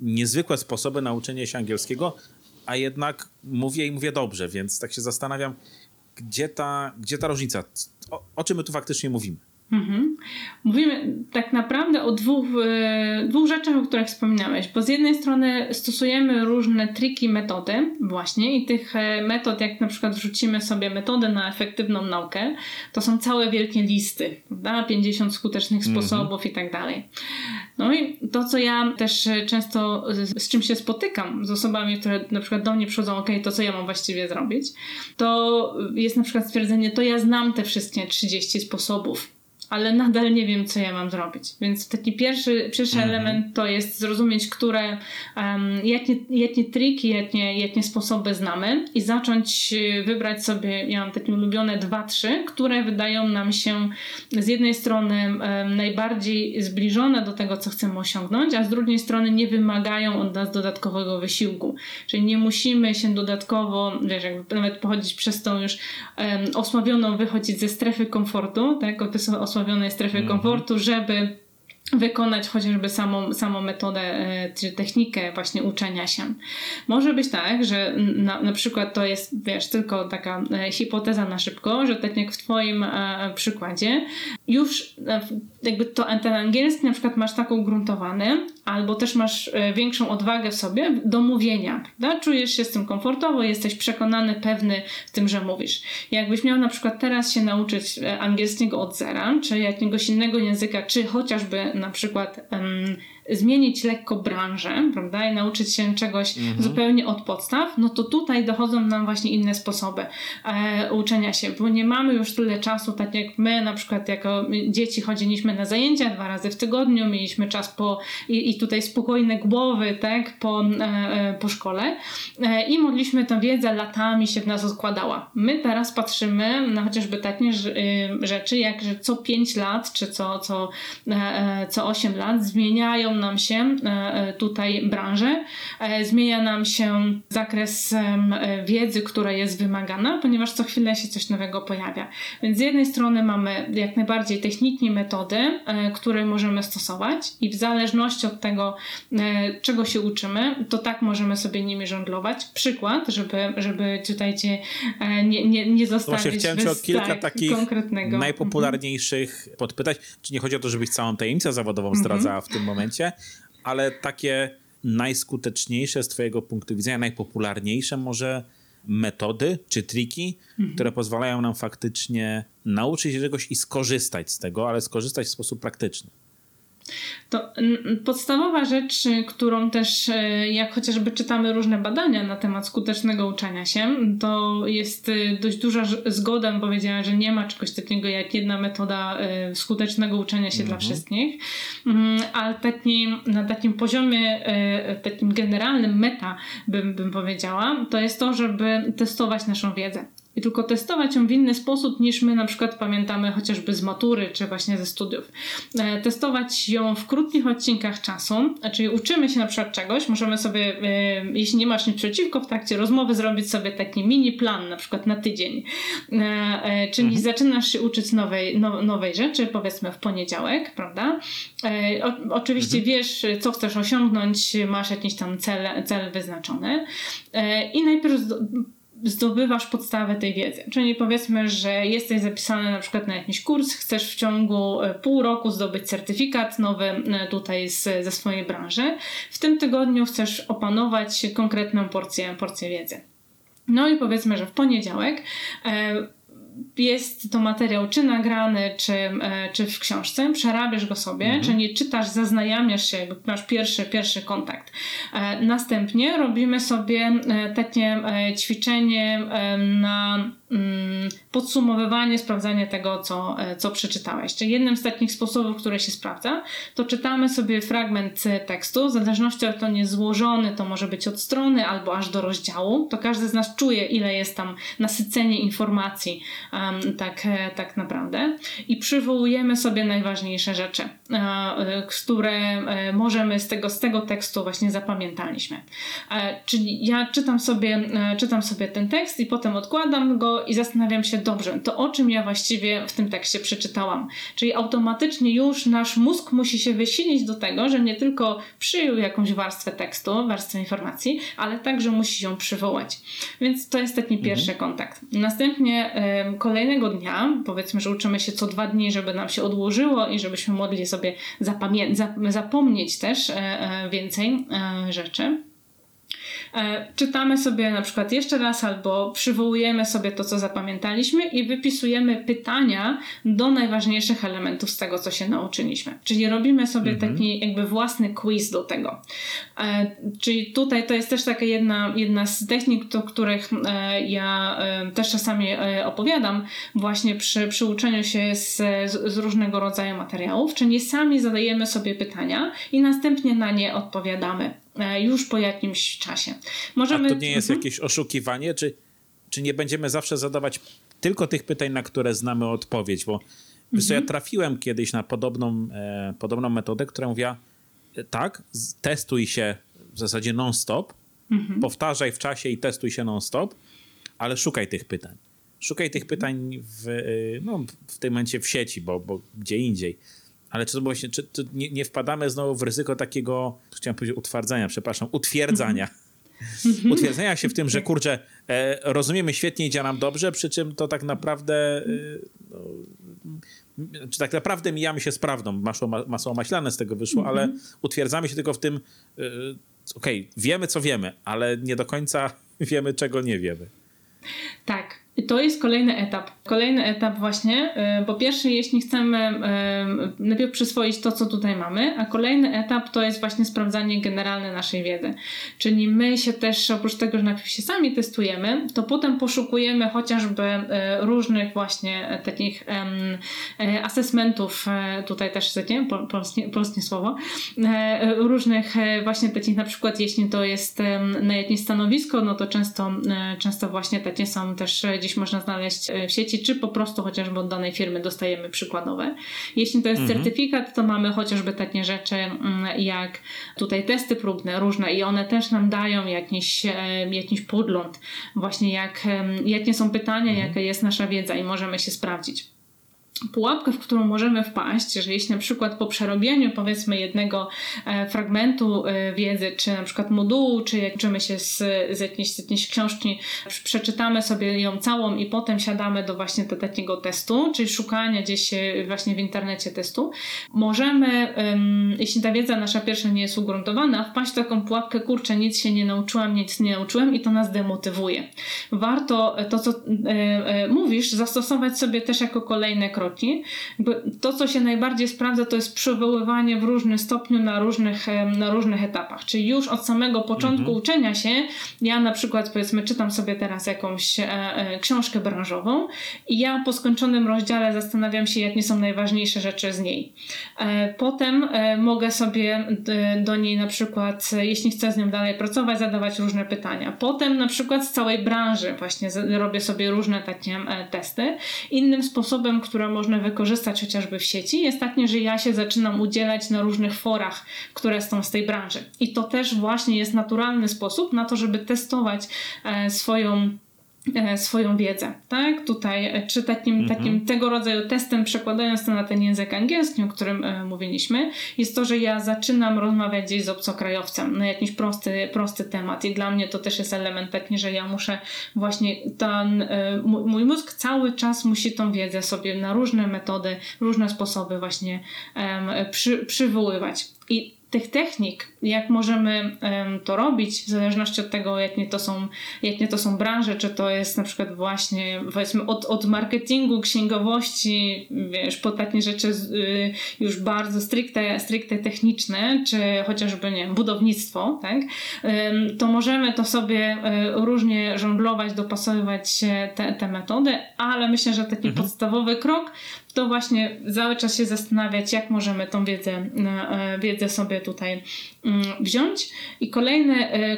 niezwykłe sposoby nauczenia się angielskiego, a jednak mówię i mówię dobrze, więc tak się zastanawiam, gdzie ta, gdzie ta różnica, o, o czym my tu faktycznie mówimy. Mhm. Mówimy tak naprawdę o dwóch, e, dwóch rzeczach, o których wspominałeś, bo z jednej strony stosujemy różne triki, metody właśnie i tych e, metod, jak na przykład wrzucimy sobie metodę na efektywną naukę, to są całe wielkie listy, prawda? 50 skutecznych mhm. sposobów i tak dalej. No i to, co ja też często z, z czym się spotykam z osobami, które na przykład do mnie przychodzą, ok, to co ja mam właściwie zrobić, to jest na przykład stwierdzenie, to ja znam te wszystkie 30 sposobów ale nadal nie wiem, co ja mam zrobić. Więc taki pierwszy, pierwszy mhm. element to jest zrozumieć, które, um, jakie, jakie triki, jakie, jakie sposoby znamy i zacząć y, wybrać sobie, ja mam takie ulubione dwa, trzy, które wydają nam się z jednej strony um, najbardziej zbliżone do tego, co chcemy osiągnąć, a z drugiej strony nie wymagają od nas dodatkowego wysiłku. Czyli nie musimy się dodatkowo, wiesz, jakby nawet pochodzić przez tą już um, osławioną, wychodzić ze strefy komfortu, tak, osławionej strefy mm -hmm. komfortu, żeby wykonać chociażby samą, samą metodę e, czy technikę właśnie uczenia się. Może być tak, że na, na przykład to jest, wiesz, tylko taka e, hipoteza na szybko, że tak jak w Twoim e, przykładzie, już jakby to, ten angielski na przykład masz tak ugruntowany, albo też masz większą odwagę w sobie do mówienia, prawda? Czujesz się z tym komfortowo, jesteś przekonany, pewny w tym, że mówisz. Jakbyś miał na przykład teraz się nauczyć angielskiego od zera, czy jakiegoś innego języka, czy chociażby na przykład um, zmienić lekko branżę, prawda, i nauczyć się czegoś mhm. zupełnie od podstaw, no to tutaj dochodzą nam właśnie inne sposoby e, uczenia się, bo nie mamy już tyle czasu, tak jak my na przykład jako dzieci chodziliśmy na zajęcia dwa razy w tygodniu, mieliśmy czas po i, i tutaj spokojne głowy, tak, po, e, e po szkole e, i mogliśmy tę wiedzę latami się w nas odkładała. My teraz patrzymy na chociażby takie y, rzeczy, jak że co 5 lat, czy co, co, e, e, co 8 lat zmieniają nam się e, e, tutaj branże, e, zmienia nam się zakres wiedzy, która jest wymagana, ponieważ co chwilę się coś nowego pojawia. Więc z jednej strony mamy jak najbardziej techniki, metody, które możemy stosować i w zależności od tego, czego się uczymy, to tak możemy sobie nimi żonglować. Przykład, żeby, żeby tutaj cię nie, nie, nie zostawić Właśnie chciałem cię o kilka tak, takich konkretnego. najpopularniejszych mhm. podpytać. Czy nie chodzi o to, żebyś całą tajemnicę zawodową zdradzała mhm. w tym momencie, ale takie najskuteczniejsze z Twojego punktu widzenia, najpopularniejsze może metody czy triki, mhm. które pozwalają nam faktycznie nauczyć się czegoś i skorzystać z tego, ale skorzystać w sposób praktyczny. To podstawowa rzecz, którą też, e, jak chociażby czytamy różne badania na temat skutecznego uczenia się, to jest e, dość duża zgoda, powiedziała, że nie ma czegoś takiego jak jedna metoda e, skutecznego uczenia się mhm. dla wszystkich, mm, ale taki, na takim poziomie, takim generalnym meta, bym, bym powiedziała, to jest to, żeby testować naszą wiedzę i tylko testować ją w inny sposób niż my na przykład pamiętamy chociażby z matury czy właśnie ze studiów. E, testować ją w krótkich odcinkach czasu, czyli uczymy się na przykład czegoś, możemy sobie, e, jeśli nie masz nic przeciwko, w trakcie rozmowy zrobić sobie taki mini plan na przykład na tydzień. E, czyli mhm. zaczynasz się uczyć nowej, no, nowej rzeczy, powiedzmy w poniedziałek, prawda? O, oczywiście mhm. wiesz, co chcesz osiągnąć, masz jakiś tam cel, cel wyznaczony i najpierw zdobywasz podstawę tej wiedzy. Czyli powiedzmy, że jesteś zapisany na przykład na jakiś kurs, chcesz w ciągu e, pół roku zdobyć certyfikat nowy e, tutaj z, ze swojej branży. W tym tygodniu chcesz opanować konkretną porcję, porcję wiedzy. No i powiedzmy, że w poniedziałek e, jest to materiał czy nagrany, czy, e, czy w książce, przerabiasz go sobie, mhm. czyli czytasz, zaznajamiasz się, masz pierwszy, pierwszy kontakt. E, następnie robimy sobie e, takie ćwiczenie na Mm, podsumowywanie, sprawdzanie tego, co, co przeczytałeś. Czyli jednym z takich sposobów, które się sprawdza, to czytamy sobie fragment tekstu, w zależności od to nie złożony, to może być od strony albo aż do rozdziału, to każdy z nas czuje, ile jest tam nasycenie informacji um, tak, e, tak naprawdę i przywołujemy sobie najważniejsze rzeczy, które możemy z tego, z tego tekstu właśnie zapamiętaliśmy. Czyli ja czytam sobie, czytam sobie ten tekst i potem odkładam go i zastanawiam się, dobrze, to o czym ja właściwie w tym tekście przeczytałam. Czyli automatycznie już nasz mózg musi się wysilić do tego, że nie tylko przyjął jakąś warstwę tekstu, warstwę informacji, ale także musi ją przywołać. Więc to jest taki mhm. pierwszy kontakt. Następnie kolejnego dnia, powiedzmy, że uczymy się co dwa dni, żeby nam się odłożyło i żebyśmy mogli sobie zapomnieć też y, y, więcej rzeczy. E, czytamy sobie na przykład jeszcze raz albo przywołujemy sobie to, co zapamiętaliśmy i wypisujemy pytania do najważniejszych elementów z tego, co się nauczyliśmy. Czyli robimy sobie mhm. taki jakby własny quiz do tego. E, czyli tutaj to jest też taka jedna, jedna z technik, do których e, ja też czasami opowiadam właśnie przy, przy uczeniu się z, z różnego rodzaju materiałów, czyli sami zadajemy sobie pytania i następnie na nie odpowiadamy. E, już po jakimś czasie. Możemy... A to nie jest mhm. jakieś oszukiwanie? Czy, czy nie będziemy zawsze zadawać tylko tych pytań, na które znamy odpowiedź? Bo mhm. ja trafiłem kiedyś na podobną, e, podobną metodę, która mówiła e, tak, testuj się w zasadzie non-stop, mhm. powtarzaj w czasie i testuj się non-stop, ale szukaj tych pytań. Szukaj tych pytań w, e, no, w tym momencie w sieci, bo, bo gdzie indziej ale czy to właśnie, czy, czy nie, nie, wpadamy znowu w ryzyko takiego, chciałem powiedzieć utwardzania, przepraszam, utwierdzania. Utwierdzenia się w tym, że kurczę, e, rozumiemy świetnie, idzie nam dobrze, przy czym to tak naprawdę, e, no, czy tak naprawdę mijamy się z prawdą. Masło, masło maślane z tego wyszło, ale mhm. utwierdzamy się tylko w tym, e, okej, okay, wiemy co wiemy, ale nie do końca wiemy czego nie wiemy. Tak, to jest kolejny etap. Kolejny etap właśnie, y, po pierwsze, jeśli chcemy y, najpierw przyswoić to, co tutaj mamy, a kolejny etap to jest właśnie sprawdzanie generalne naszej wiedzy. Czyli my się też, oprócz tego, że najpierw się sami testujemy, to potem poszukujemy chociażby y, różnych właśnie takich assessmentów, tutaj też chcecie, polskie, polskie słowo, różnych właśnie takich na przykład, jeśli to jest na jakieś stanowisko, no to często, często właśnie takie są też gdzieś można znaleźć e, w sieci, czy po prostu chociażby od danej firmy dostajemy przykładowe. Jeśli to jest mhm. certyfikat, to mamy chociażby takie rzeczy mm, jak tutaj testy próbne różne i one też nam dają jakiś, e, jakiś podgląd właśnie jak, jakie są pytania, mhm. jaka jest nasza wiedza i możemy się sprawdzić pułapkę, w którą możemy wpaść, że jeśli na przykład po przerobieniu powiedzmy jednego e, fragmentu e, wiedzy, czy na przykład modułu, czy jak uczymy się z, z, jakiejś, z jakiejś książki, przeczytamy sobie ją całą i potem siadamy do właśnie do takiego testu, czyli szukania gdzieś właśnie w internecie testu, możemy, jeśli ta wiedza nasza pierwsza nie jest ugruntowana, wpaść w taką pułapkę, kurczę, nic się nie nauczyłam, nic nie nauczyłem i to nas demotywuje. Warto to, co e, mówisz, zastosować sobie też jako kolejne kroki kroki. To, co się najbardziej sprawdza, to jest przywoływanie w różnym stopniu na różnych, na różnych etapach. Czyli już od samego początku mhm. uczenia się, ja na przykład powiedzmy czytam sobie teraz jakąś e, e, książkę branżową i ja po skończonym rozdziale zastanawiam się, jakie są najważniejsze rzeczy z niej. E, potem e, mogę sobie do niej na przykład, jeśli chcę z nią dalej pracować, zadawać różne pytania. Potem na przykład z całej branży właśnie robię sobie różne takie e, testy. Innym sposobem, który można wykorzystać chociażby w sieci, jest takie, że ja się zaczynam udzielać na różnych forach, które są z tej branży. I to też właśnie jest naturalny sposób na to, żeby testować e, swoją swoją wiedzę, tak? Tutaj, e, czy takim, mhm. takim tego rodzaju testem, przekładając to na ten język angielski, o którym e, mówiliśmy, jest to, że ja zaczynam rozmawiać gdzieś z obcokrajowcem na jakiś prosty, prosty temat i dla mnie to też jest element taki, że ja muszę właśnie ten, e, mój mózg cały czas musi tą wiedzę sobie na różne metody, różne sposoby właśnie przy, przywoływać. I tych technik, jak możemy to robić, w zależności od tego, jakie to są, jakie to są branże, czy to jest na przykład właśnie, powiedzmy, od, od marketingu, księgowości, wiesz, po takie rzeczy y, już bardzo stricte, stricte techniczne, czy chociażby, nie wiem, budownictwo, tak, to możemy to sobie um, różnie żonglować, dopasowywać te, te metody, ale myślę, że taki mhm. podstawowy krok to właśnie cały czas się zastanawiać, jak możemy tą wiedzę, e, wiedzę sobie tutaj wziąć. I kolejny, e,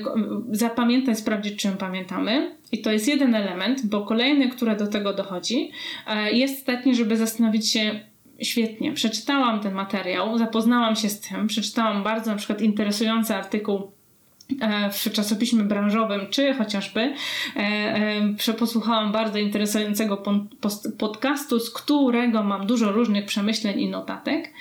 zapamiętać, sprawdzić, czy ją pamiętamy. I to jest jeden element, bo kolejny, który do tego dochodzi, e, jest taki, żeby zastanowić się, świetnie, przeczytałam ten materiał, zapoznałam się z tym, przeczytałam bardzo na przykład interesujący artykuł E, w czasopiśmie branżowym, czy chociażby e, e, posłuchałam bardzo interesującego podcastu, z którego mam dużo różnych przemyśleń i notatek,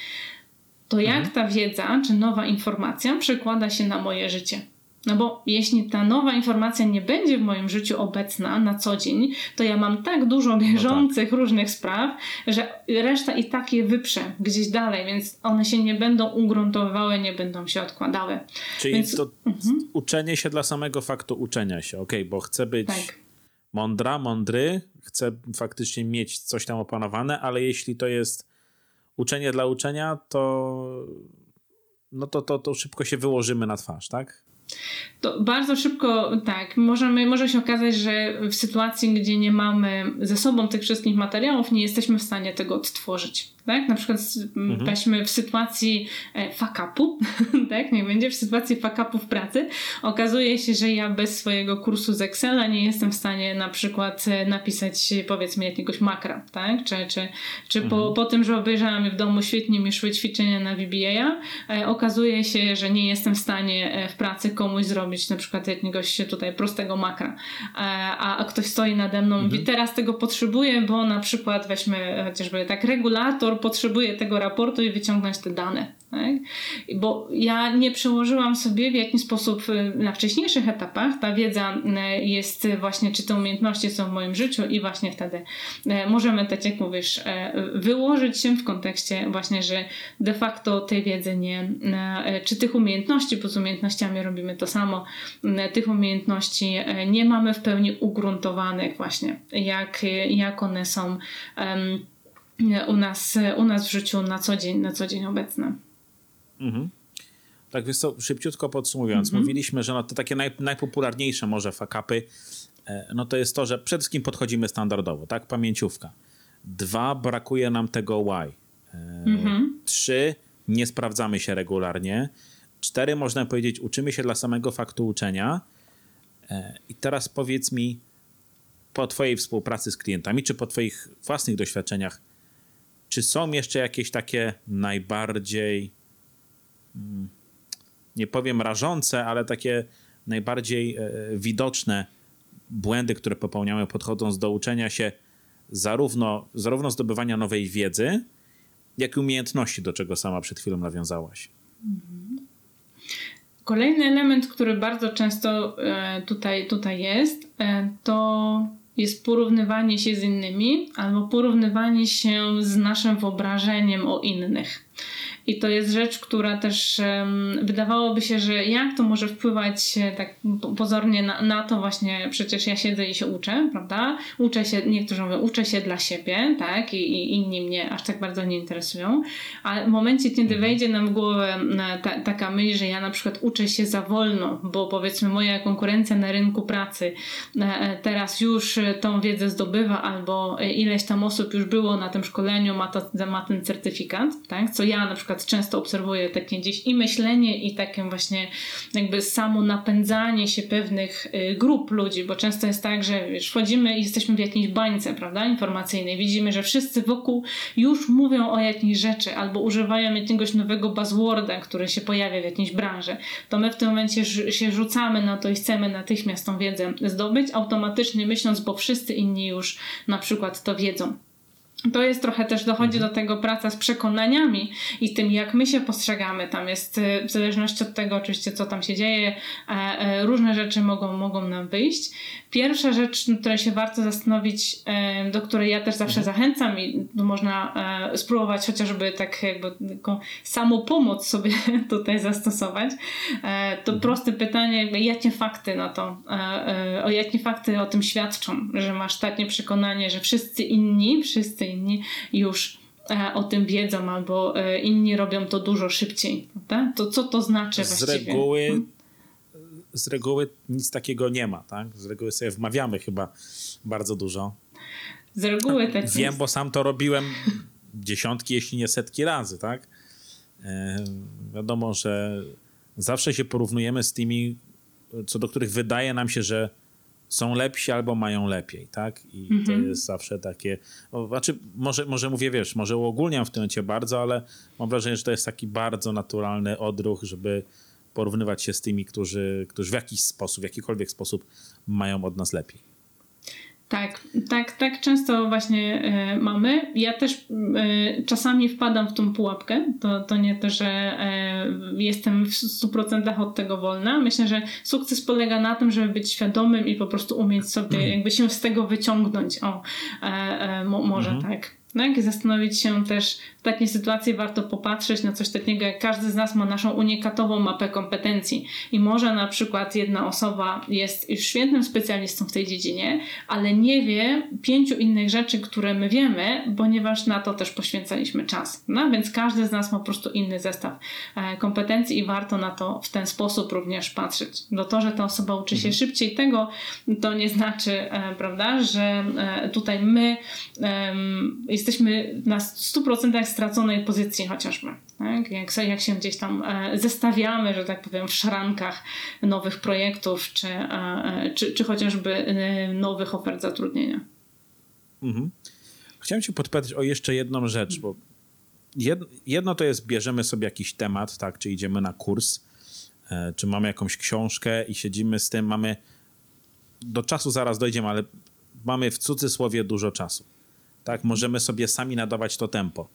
to jak mhm. ta wiedza, czy nowa informacja przekłada się na moje życie? No bo jeśli ta nowa informacja nie będzie w moim życiu obecna na co dzień, to ja mam tak dużo bieżących no tak. różnych spraw, że reszta i tak je wyprze gdzieś dalej, więc one się nie będą ugruntowywały, nie będą się odkładały. Czyli więc... to mhm. uczenie się dla samego faktu uczenia się, ok, bo chcę być tak. mądra, mądry, chcę faktycznie mieć coś tam opanowane, ale jeśli to jest uczenie dla uczenia, to no to, to, to szybko się wyłożymy na twarz, tak? to bardzo szybko, tak, możemy, może się okazać, że w sytuacji, gdzie nie mamy ze sobą tych wszystkich materiałów, nie jesteśmy w stanie tego odtworzyć. Tak? Na przykład mhm. weźmy w sytuacji e, fuck-upu, tak? Nie będzie w sytuacji fuck-upu w pracy. Okazuje się, że ja bez swojego kursu z Excela nie jestem w stanie na przykład e, napisać powiedzmy jakiegoś makra, tak? Czy, czy, czy mhm. po, po tym, że obejrzałam w domu świetnie mi szły ćwiczenia na VBA, e, okazuje się, że nie jestem w stanie e, w pracy komuś zrobić na przykład jakiegoś tutaj prostego makra. E, a, a ktoś stoi nade mną i mówi, mhm. teraz tego potrzebuję, bo na przykład weźmy chociażby tak regulator potrzebuje tego raportu i wyciągnąć te dane. Tak? Bo ja nie przełożyłam sobie w jakiś sposób y, na wcześniejszych etapach. Ta wiedza y, jest właśnie, czy te umiejętności są w moim życiu i właśnie wtedy y, możemy, tak jak mówisz, wyłożyć się w kontekście właśnie, że de facto tej wiedzy nie, czy tych umiejętności, bo z umiejętnościami robimy to samo, tych umiejętności nie mamy w pełni ugruntowanych właśnie, jak, jak one są um, u nas, u nas w życiu na co dzień, na co dzień obecne. Mhm. Tak, więc to szybciutko podsumowując, mhm. mówiliśmy, że no to takie naj, najpopularniejsze może fakapy, e, no to jest to, że przede wszystkim podchodzimy standardowo, tak, pamięciówka. Dwa, brakuje nam tego why. E, mhm. Trzy, nie sprawdzamy się regularnie. Cztery, można powiedzieć, uczymy się dla samego faktu uczenia. E, I teraz powiedz mi, po Twojej współpracy z klientami, czy po Twoich własnych doświadczeniach, czy są jeszcze jakieś takie najbardziej, mm, nie powiem rażące, ale takie najbardziej e, widoczne błędy, które popełniamy podchodząc do uczenia się zarówno, zarówno zdobywania nowej wiedzy, jak i umiejętności, do czego sama przed chwilą nawiązałaś. Kolejny element, który bardzo często e, tutaj, tutaj jest, e, to jest porównywanie się z innymi albo porównywanie się z naszym wyobrażeniem o innych. I to jest rzecz, która też wydawałoby się, że jak to może wpływać e, tak pozornie na, na, to właśnie, przecież ja siedzę i się uczę, prawda? Uczę się, niektórzy mówią, uczę się dla siebie, tak? I, i inni mnie aż tak bardzo nie interesują. Ale w momencie, kiedy mhm. wejdzie nam w głowę e, ta, taka myśl, że ja na przykład uczę się za wolno, bo powiedzmy moja konkurencja na rynku pracy e, teraz już tą wiedzę zdobywa albo ileś tam osób już było na tym szkoleniu, ma, to, ma ten certyfikat, tak? Co ja na przykład przykład często obserwuję takie gdzieś i myślenie, i takie właśnie jakby samo napędzanie się pewnych y, grup ludzi, bo często jest tak, że wiesz, wchodzimy i jesteśmy w jakiejś bańce, prawda, informacyjnej. Widzimy, że wszyscy wokół już mówią o jakiejś rzeczy albo używają jakiegoś nowego buzzworda, który się pojawia w jakiejś branży. To my w tym momencie się rzucamy na to i chcemy natychmiast tą wiedzę zdobyć, automatycznie myśląc, bo wszyscy inni już na przykład to wiedzą to jest trochę też dochodzi mhm. do tego praca z przekonaniami i tym, jak my się postrzegamy. Tam jest y, w zależności od tego, oczywiście, co tam się dzieje, e, e, różne rzeczy mogą, mogą nam wyjść. Pierwsza rzecz, na której się warto zastanowić, e, do której ja też zawsze mhm. zachęcam i można spróbować chociażby tak jakby taką samą pomoc sobie tutaj zastosować, to mhm. proste pytanie, jakie fakty na to, o jakie fakty o tym świadczą, że masz takie przekonanie, że wszyscy inni, wszyscy inni już e, o tym wiedzą, albo e, inni robią to dużo szybciej. Prawda? To co to znaczy z właściwie? Reguły, hmm? z reguły nic takiego nie ma. Tak? Z reguły sobie wmawiamy chyba bardzo dużo. Z reguły tak Wiem, jest. bo sam to robiłem dziesiątki, jeśli nie setki razy. Tak? E, wiadomo, że zawsze się porównujemy z tymi, co do których wydaje nam się, że są lepsi albo mają lepiej, tak? I to mhm. jest zawsze takie, o, znaczy może, może mówię, wiesz, może uogólniam w tym momencie bardzo, ale mam wrażenie, że to jest taki bardzo naturalny odruch, żeby porównywać się z tymi, którzy, którzy w jakiś sposób, w jakikolwiek sposób mają od nas lepiej. Tak, tak, tak często właśnie e, mamy. Ja też e, czasami wpadam w tą pułapkę. To, to nie to, że e, jestem w 100% od tego wolna. Myślę, że sukces polega na tym, żeby być świadomym i po prostu umieć sobie mhm. jakby się z tego wyciągnąć. O, mo, może mhm. tak. Tak? I zastanowić się też takiej sytuacji warto popatrzeć na coś takiego, jak każdy z nas ma naszą unikatową mapę kompetencji. I może na przykład jedna osoba jest już świetnym specjalistą w tej dziedzinie, ale nie wie pięciu innych rzeczy, które my wiemy, ponieważ na to też poświęcaliśmy czas. No? Więc każdy z nas ma po prostu inny zestaw e, kompetencji i warto na to w ten sposób również patrzeć. Do to, że ta osoba uczy się mhm. szybciej tego, to nie znaczy, e, prawda, że e, tutaj my jesteśmy na 100% straconej pozycji chociażby. Tak? Jak, jak się gdzieś tam e, zestawiamy, że tak powiem, w szrankach nowych projektów, czy, e, e, czy, czy chociażby nowych ofert zatrudnienia. Mhm. Chciałem Cię podpytać o jeszcze jedną rzecz, bo jedno to jest, bierzemy sobie jakiś temat, tak, czy idziemy na kurs, czy mamy jakąś książkę i siedzimy z tym, mamy do czasu zaraz dojdziemy, ale mamy w cudzysłowie dużo czasu tak? Możemy sobie sami nadawać to tempo.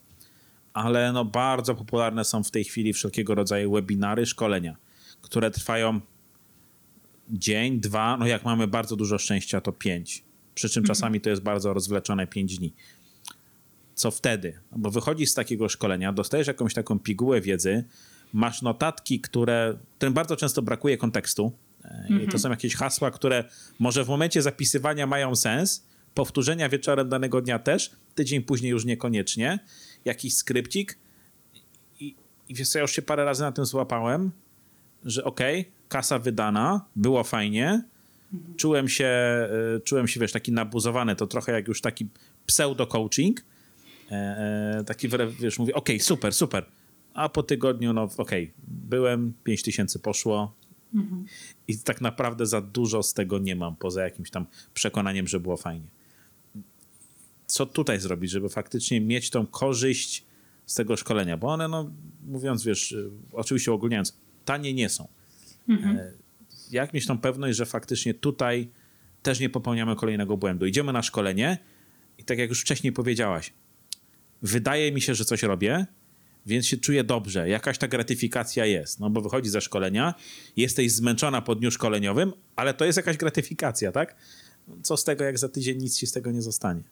Ale no bardzo popularne są w tej chwili wszelkiego rodzaju webinary, szkolenia, które trwają dzień, dwa, no jak mamy bardzo dużo szczęścia, to pięć. Przy czym mhm. czasami to jest bardzo rozwleczone pięć dni. Co wtedy? No bo wychodzisz z takiego szkolenia, dostajesz jakąś taką pigułę wiedzy, masz notatki, które, którym bardzo często brakuje kontekstu. I to mhm. są jakieś hasła, które może w momencie zapisywania mają sens, powtórzenia wieczorem danego dnia też, tydzień później już niekoniecznie, jakiś skrypcik i, i wiesz co, ja już się parę razy na tym złapałem, że okej, okay, kasa wydana, było fajnie, czułem się, y, czułem się, wiesz, taki nabuzowany, to trochę jak już taki pseudo-coaching, e, e, taki, wiesz, mówię, okej, okay, super, super, a po tygodniu, no okej, okay, byłem, 5 tysięcy poszło, mhm. i tak naprawdę za dużo z tego nie mam, poza jakimś tam przekonaniem, że było fajnie co tutaj zrobić, żeby faktycznie mieć tą korzyść z tego szkolenia, bo one, no, mówiąc, wiesz, y, oczywiście ogólniając, tanie nie są. Mhm. E, jak mieć tą pewność, że faktycznie tutaj też nie popełniamy kolejnego błędu? Idziemy na szkolenie i tak jak już wcześniej powiedziałaś, wydaje mi się, że coś robię, więc się czuję dobrze, jakaś ta gratyfikacja jest, no bo wychodzi ze szkolenia, jesteś zmęczona po dniu szkoleniowym, ale to jest jakaś gratyfikacja, tak? Co z tego, jak za tydzień nic ci z tego nie zostanie?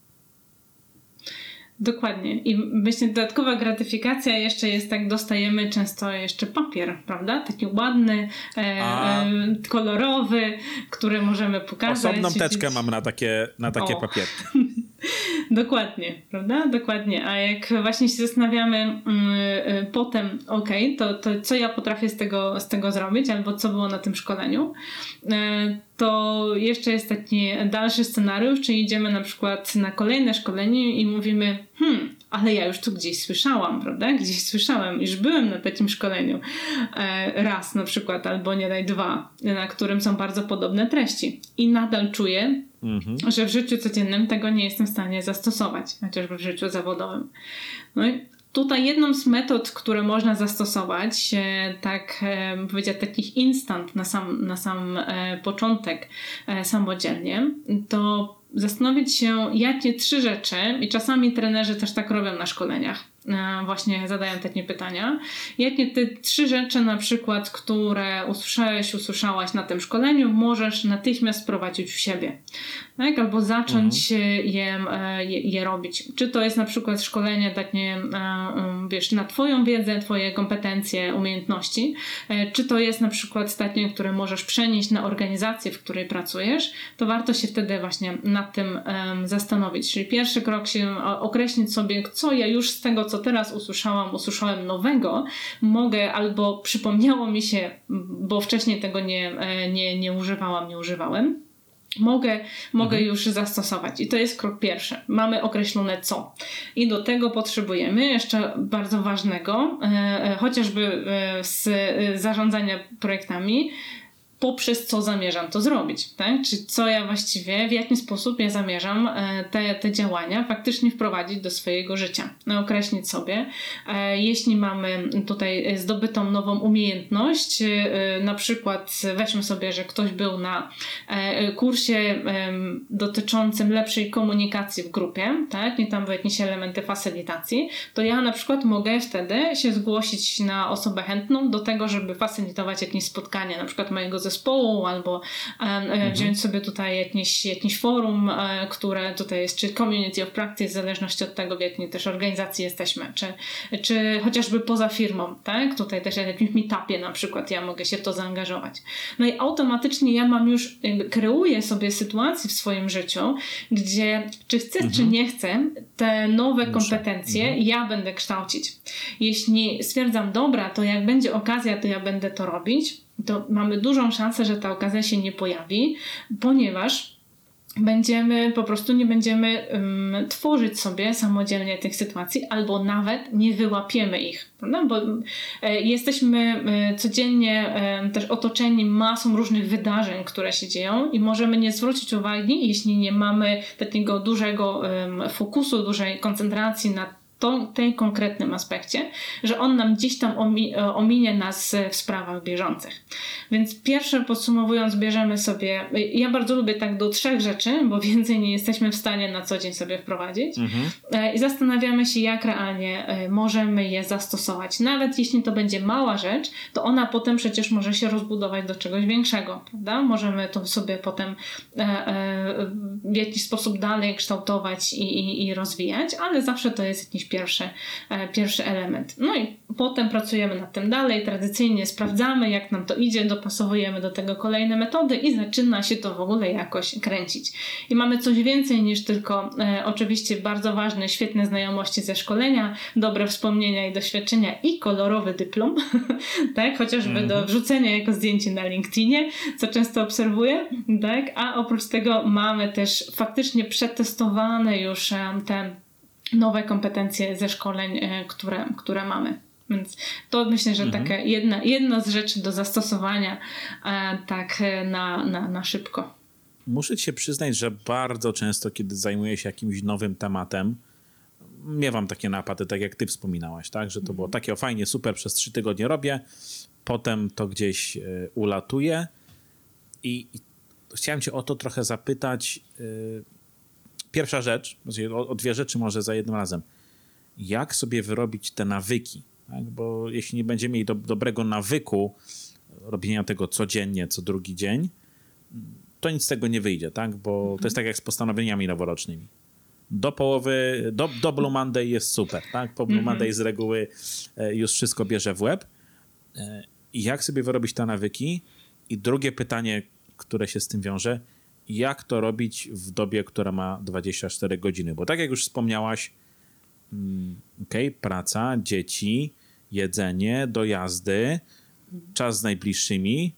Dokładnie. I myślę, dodatkowa gratyfikacja jeszcze jest tak, dostajemy często jeszcze papier, prawda? Taki ładny, e, e, kolorowy, który możemy pokazać. Osobną teczkę mam na takie, na takie papiery. Dokładnie, prawda? Dokładnie. A jak właśnie się zastanawiamy mm, y, potem, ok, to, to co ja potrafię z tego, z tego zrobić, albo co było na tym szkoleniu, y, to jeszcze jest taki dalszy scenariusz, czyli idziemy na przykład na kolejne szkolenie i mówimy, hmm, ale ja już tu gdzieś słyszałam, prawda? Gdzieś słyszałem, już byłem na takim szkoleniu e, raz na przykład, albo nie daj dwa, na którym są bardzo podobne treści. I nadal czuję, mhm. że w życiu codziennym tego nie jestem w stanie zastosować, chociażby w życiu zawodowym. No i Tutaj jedną z metod, które można zastosować, e, tak e, powiedzieć, takich instant na sam, na sam e, początek samodzielnie, to zastanowić się, jakie trzy rzeczy, i czasami trenerzy też tak robią na szkoleniach, właśnie zadają takie pytania. Jakie te trzy rzeczy na przykład, które usłyszałeś, usłyszałaś na tym szkoleniu, możesz natychmiast wprowadzić w siebie? Tak? Albo zacząć mhm. je, e, je, je, robić. Czy to jest na przykład szkolenie takie, e, wiesz, na twoją wiedzę, twoje kompetencje, umiejętności, czy to jest na przykład takie, które możesz przenieść na organizację, w której pracujesz, to warto się wtedy właśnie nad tym zastanowić. Czyli pierwszy krok się określić sobie, co ja już z tego, co co teraz usłyszałam, usłyszałem nowego, mogę albo przypomniało mi się, bo wcześniej tego nie, e, nie, nie używałam, nie używałem, mogę, mogę mhm. już zastosować. I to jest krok pierwszy. Mamy określone co. I do tego potrzebujemy jeszcze bardzo ważnego, e, e chociażby z zarządzania projektami, poprzez co zamierzam to zrobić, tak? Czy co ja właściwie, w jaki sposób ja zamierzam e, te, te działania faktycznie wprowadzić do swojego życia, no, określić sobie. E, jeśli mamy tutaj zdobytą nową umiejętność, e, na przykład weźmy sobie, że ktoś był na kursie dotyczącym lepszej komunikacji w grupie, tak? Nie tam były jakieś elementy facylitacji, to ja na przykład mogę wtedy się zgłosić na osobę chętną do tego, żeby facylitować jakieś spotkanie, na przykład mojego zespołu, albo mhm. wziąć sobie tutaj jakieś, jakieś forum, e, które tutaj jest, czy community of practice, w zależności od tego, w jakiej też organizacji jesteśmy, czy, czy chociażby poza firmą, tak? Tutaj też w jakimś meetupie na przykład ja mogę się w to zaangażować. No i automatycznie ja mam już, kreuję sobie sytuację w swoim życiu, gdzie czy chcę, mhm. czy nie chcę, te nowe kompetencje mhm. ja będę kształcić. Jeśli stwierdzam, dobra, to jak będzie okazja, to ja będę to robić, to mamy dużą szansę, że ta okazja się nie pojawi, ponieważ będziemy, po prostu nie będziemy um, tworzyć sobie samodzielnie tych sytuacji, albo nawet nie wyłapiemy ich? Bo e, jesteśmy e, codziennie e, też otoczeni masą różnych wydarzeń, które się dzieją i możemy nie zwrócić uwagi, jeśli nie mamy takiego dużego fokusu, dużej koncentracji na to, tej konkretnym aspekcie, że on nam gdzieś tam e, ominie nas w sprawach bieżących. Więc pierwsze podsumowując, bierzemy sobie, ja bardzo lubię tak do trzech rzeczy, bo więcej nie jesteśmy w stanie na co dzień sobie wprowadzić mhm. E, i zastanawiamy się, jak realnie e, możemy je zastosować. Nawet jeśli to będzie mała rzecz, to ona potem przecież może się rozbudować do czegoś większego, prawda? Możemy to sobie potem w jakiś sposób dalej kształtować i, i, i rozwijać, ale zawsze to jest jakiś pierwszy, e, pierwszy element. No i potem pracujemy nad tym dalej, tradycyjnie sprawdzamy, jak nam to idzie, dopasowujemy do tego kolejne metody i zaczyna się to w ogóle jakoś kręcić. I mamy coś więcej niż tylko e, oczywiście bardzo ważne, świetne znajomości ze szkolenia, dobre wspomnienia i doświadczenia i kolorowy dyplom, tak, chociażby do mhm. wrzucenia jako zdjęcie na LinkedInie, co często obserwuję, tak, a oprócz tego mamy też faktycznie przetestowane już e, te nowe kompetencje ze szkoleń, e, które, które mamy. Więc to myślę, że mhm. taka jedna, jedna z rzeczy do zastosowania e, tak e, na, na, na szybko. Muszę się przyznać, że bardzo często, kiedy zajmuję się jakimś nowym tematem, miewam takie napady, tak jak ty wspominałaś, tak? Że to było mhm. takie o fajnie, super, przez trzy tygodnie robię, potem to gdzieś ulatuje i, i, chciałem cię o to trochę zapytać, pierwsza rzecz, o, o, dwie rzeczy może za jednym razem. Jak sobie wyrobić te nawyki? Tak? Bo jeśli nie będziemy mieli do, dobrego nawyku robienia tego codziennie, co drugi dzień, to nic z tego nie wyjdzie, tak? Bo mhm. to jest tak jak z postanowieniami noworocznymi. Do połowy, do, do Blue Monday jest super, tak? Po Blue mhm. Monday z reguły e, już wszystko bierze w łeb. E, I jak sobie wyrobić te nawyki? I drugie pytanie, które się z tym wiąże, jak to robić w dobie, która ma 24 godziny. Bo tak jak już wspomniałaś, mm, okay, praca, dzieci, jedzenie, dojazdy, czas z najbliższymi.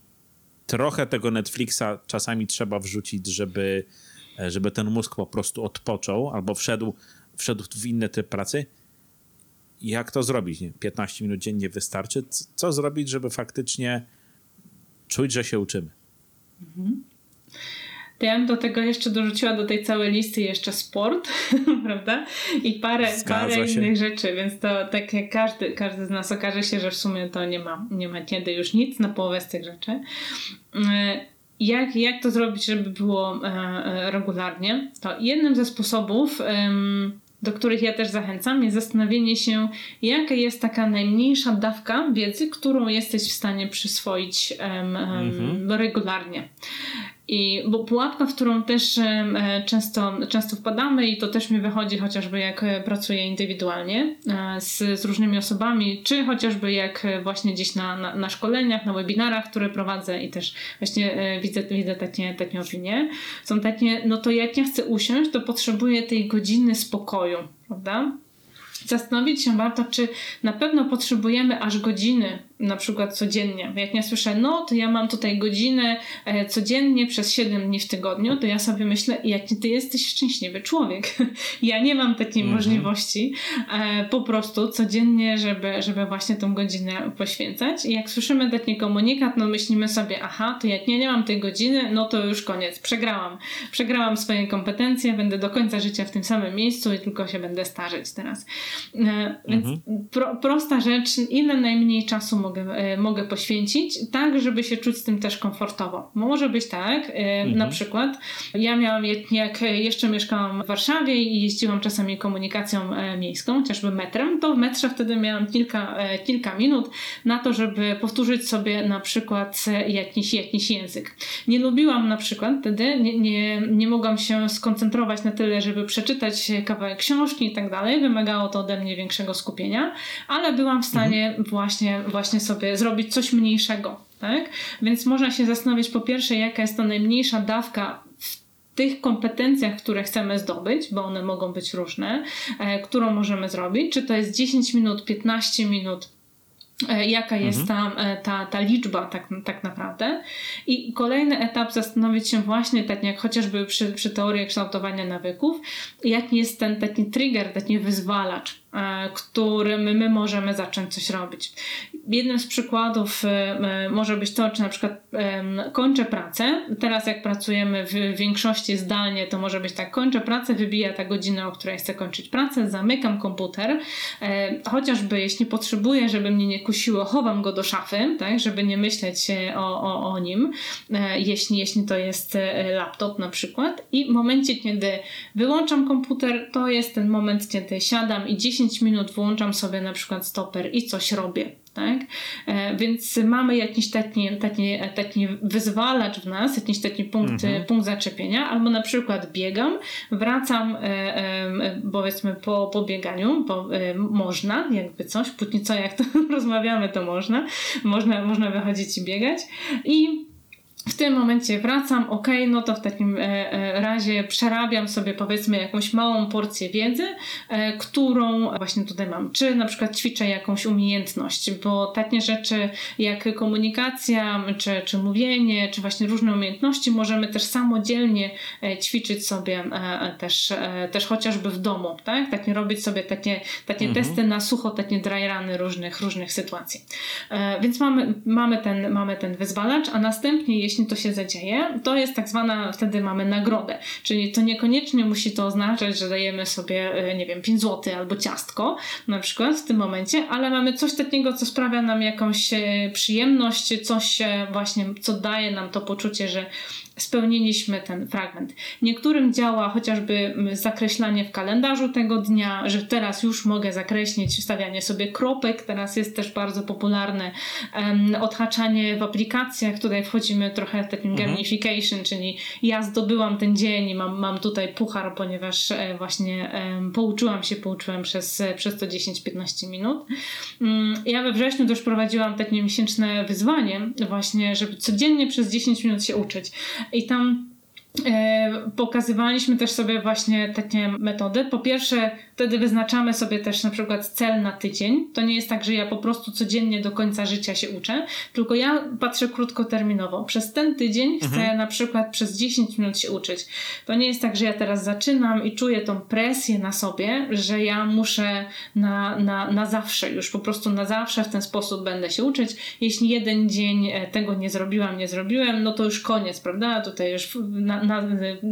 Trochę tego Netflixa czasami trzeba wrzucić, żeby, żeby ten mózg po prostu odpoczął albo wszedł, wszedł w inny typ pracy. Jak to zrobić? Nie? 15 minut dziennie wystarczy. Co zrobić, żeby faktycznie czuć, że się uczymy? Mhm. To ja bym do tego jeszcze dorzuciła do tej całej listy jeszcze sport, prawda? I parę, parę innych rzeczy, więc to tak jak każdy, każdy z nas okaże się, że w sumie to nie ma, nie ma kiedy już nic na połowę z tych rzeczy. E, jak, jak to zrobić, żeby było e, e, regularnie? To jednym ze sposobów, do których ja też zachęcam, jest zastanowienie się, jaka jest taka najmniejsza dawka wiedzy, którą jesteś w stanie przyswoić mhm. regularnie. I bo pułapka, w którą też e, często, często wpadamy i to też mi wychodzi chociażby jak e, pracuję indywidualnie e, z, z różnymi osobami, czy chociażby jak właśnie gdzieś na, na, na szkoleniach, na webinarach, które prowadzę i też właśnie widzę, widzę takie, takie opinie, są takie, no to jak ja chcę usiąść, to potrzebuję tej godziny spokoju, prawda? Zastanowić się warto, czy na pewno potrzebujemy aż godziny na przykład codziennie. Jak ja słyszę, no to ja mam tutaj godzinę e, codziennie przez 7 dni w tygodniu, to ja sobie myślę, jaki ty jesteś szczęśliwy człowiek. ja nie mam takiej mm -hmm. możliwości e, po prostu codziennie, żeby, żeby właśnie tą godzinę poświęcać. I jak słyszymy taki komunikat, no myślimy sobie, aha, to jak nie, nie mam tej godziny, no to już koniec, przegrałam. Przegrałam swoje kompetencje, będę do końca życia w tym samym miejscu i tylko się będę starzeć teraz. E, więc mm -hmm. pro, prosta rzecz, ile najmniej czasu mogę, e, mogę poświęcić, tak, żeby się czuć z tym też komfortowo. Może być tak, e, mhm. na przykład ja miałam, jak jeszcze mieszkałam w Warszawie i jeździłam czasami komunikacją e, miejską, chociażby metrem, to w metrze wtedy miałam kilka, kilka minut na to, żeby powtórzyć sobie na przykład jakiś, jakiś język. Nie lubiłam na przykład wtedy, nie, nie, nie mogłam się skoncentrować na tyle, żeby przeczytać kawałek książki i tak dalej. Wymagało to ode mnie większego skupienia, ale byłam w stanie mhm. właśnie, właśnie sobie zrobić coś mniejszego. Tak? Więc można się zastanowić po pierwsze, jaka jest to najmniejsza dawka w tych kompetencjach, które chcemy zdobyć, bo one mogą być różne, e, którą możemy zrobić. Czy to jest 10 minut, 15 minut, e, jaka jest mhm. ta, e, ta, ta liczba tak, tak naprawdę. I kolejny etap zastanowić się właśnie, tak jak chociażby przy, przy teorii kształtowania nawyków, jaki jest ten taki trigger, taki wyzwalacz którym my możemy zacząć coś robić. Jednym z przykładów e, może być to, czy na przykład kończę pracę. Teraz, jak pracujemy w większości zdalnie, to może być tak: kończę pracę, wybija ta godzina, o której chcę kończyć pracę, zamykam komputer. E, chociażby jeśli potrzebuję, żeby mnie nie kusiło, chowam go do szafy, tak, żeby nie myśleć o, o, o nim, jeśli, jeśli to jest laptop na przykład. I w momencie, kiedy wyłączam komputer, to jest ten moment, kiedy siadam i 10 10 minut włączam sobie na przykład stoper i coś robię. Tak? E, więc mamy jakiś taki, taki, taki wyzwalacz w nas, jakiś taki punkt, mhm. punkt zaczepienia, albo na przykład biegam, wracam e, e, powiedzmy po, po bieganiu, bo e, można, jakby coś, póki co jak to rozmawiamy, to można, można, można wychodzić i biegać i w tym momencie wracam, ok, no to w takim e, e, razie przerabiam sobie powiedzmy jakąś małą porcję wiedzy, e, którą właśnie tutaj mam. Czy na przykład ćwiczę jakąś umiejętność, bo takie rzeczy jak komunikacja, czy, czy mówienie, czy właśnie różne umiejętności możemy też samodzielnie ćwiczyć sobie też, też chociażby w domu, tak? Takie robić sobie takie, takie mhm. testy na sucho, takie dry runy różnych, różnych sytuacji. Więc mamy, mamy, ten, mamy ten wyzwalacz, a następnie jeśli jeśli to się zadzieje, to jest tak zwana, wtedy mamy nagrodę. Czyli to niekoniecznie musi to oznaczać, że dajemy sobie, e, nie wiem, 5 zł albo ciastko na przykład w tym momencie, ale mamy coś takiego, co sprawia nam jakąś e, przyjemność, coś właśnie, co daje nam to poczucie, że spełniliśmy ten fragment. Niektórym działa chociażby zakreślanie w kalendarzu tego dnia, że teraz już mogę zakreślić stawianie sobie kropek. Teraz jest też bardzo popularne um, odhaczanie w aplikacjach. Tutaj wchodzimy trochę w takim mhm. gamification, czyli ja zdobyłam ten dzień i mam, mam tutaj puchar, ponieważ e, właśnie um, pouczyłam się, pouczyłam przez, przez to 10-15 minut. Um, ja we wrześniu też prowadziłam takie miesięczne wyzwanie właśnie, żeby codziennie przez 10 minut się uczyć. I tam pokazywaliśmy też sobie właśnie takie metody. Po pierwsze, Wtedy wyznaczamy sobie też na przykład cel na tydzień. To nie jest tak, że ja po prostu codziennie do końca życia się uczę, tylko ja patrzę krótkoterminowo. Przez ten tydzień mhm. chcę na przykład przez 10 minut się uczyć. To nie jest tak, że ja teraz zaczynam i czuję tą presję na sobie, że ja muszę na, na, na zawsze, już po prostu na zawsze w ten sposób będę się uczyć. Jeśli jeden dzień e, tego nie zrobiłam, nie zrobiłem, no to już koniec, prawda? Tutaj już na, na,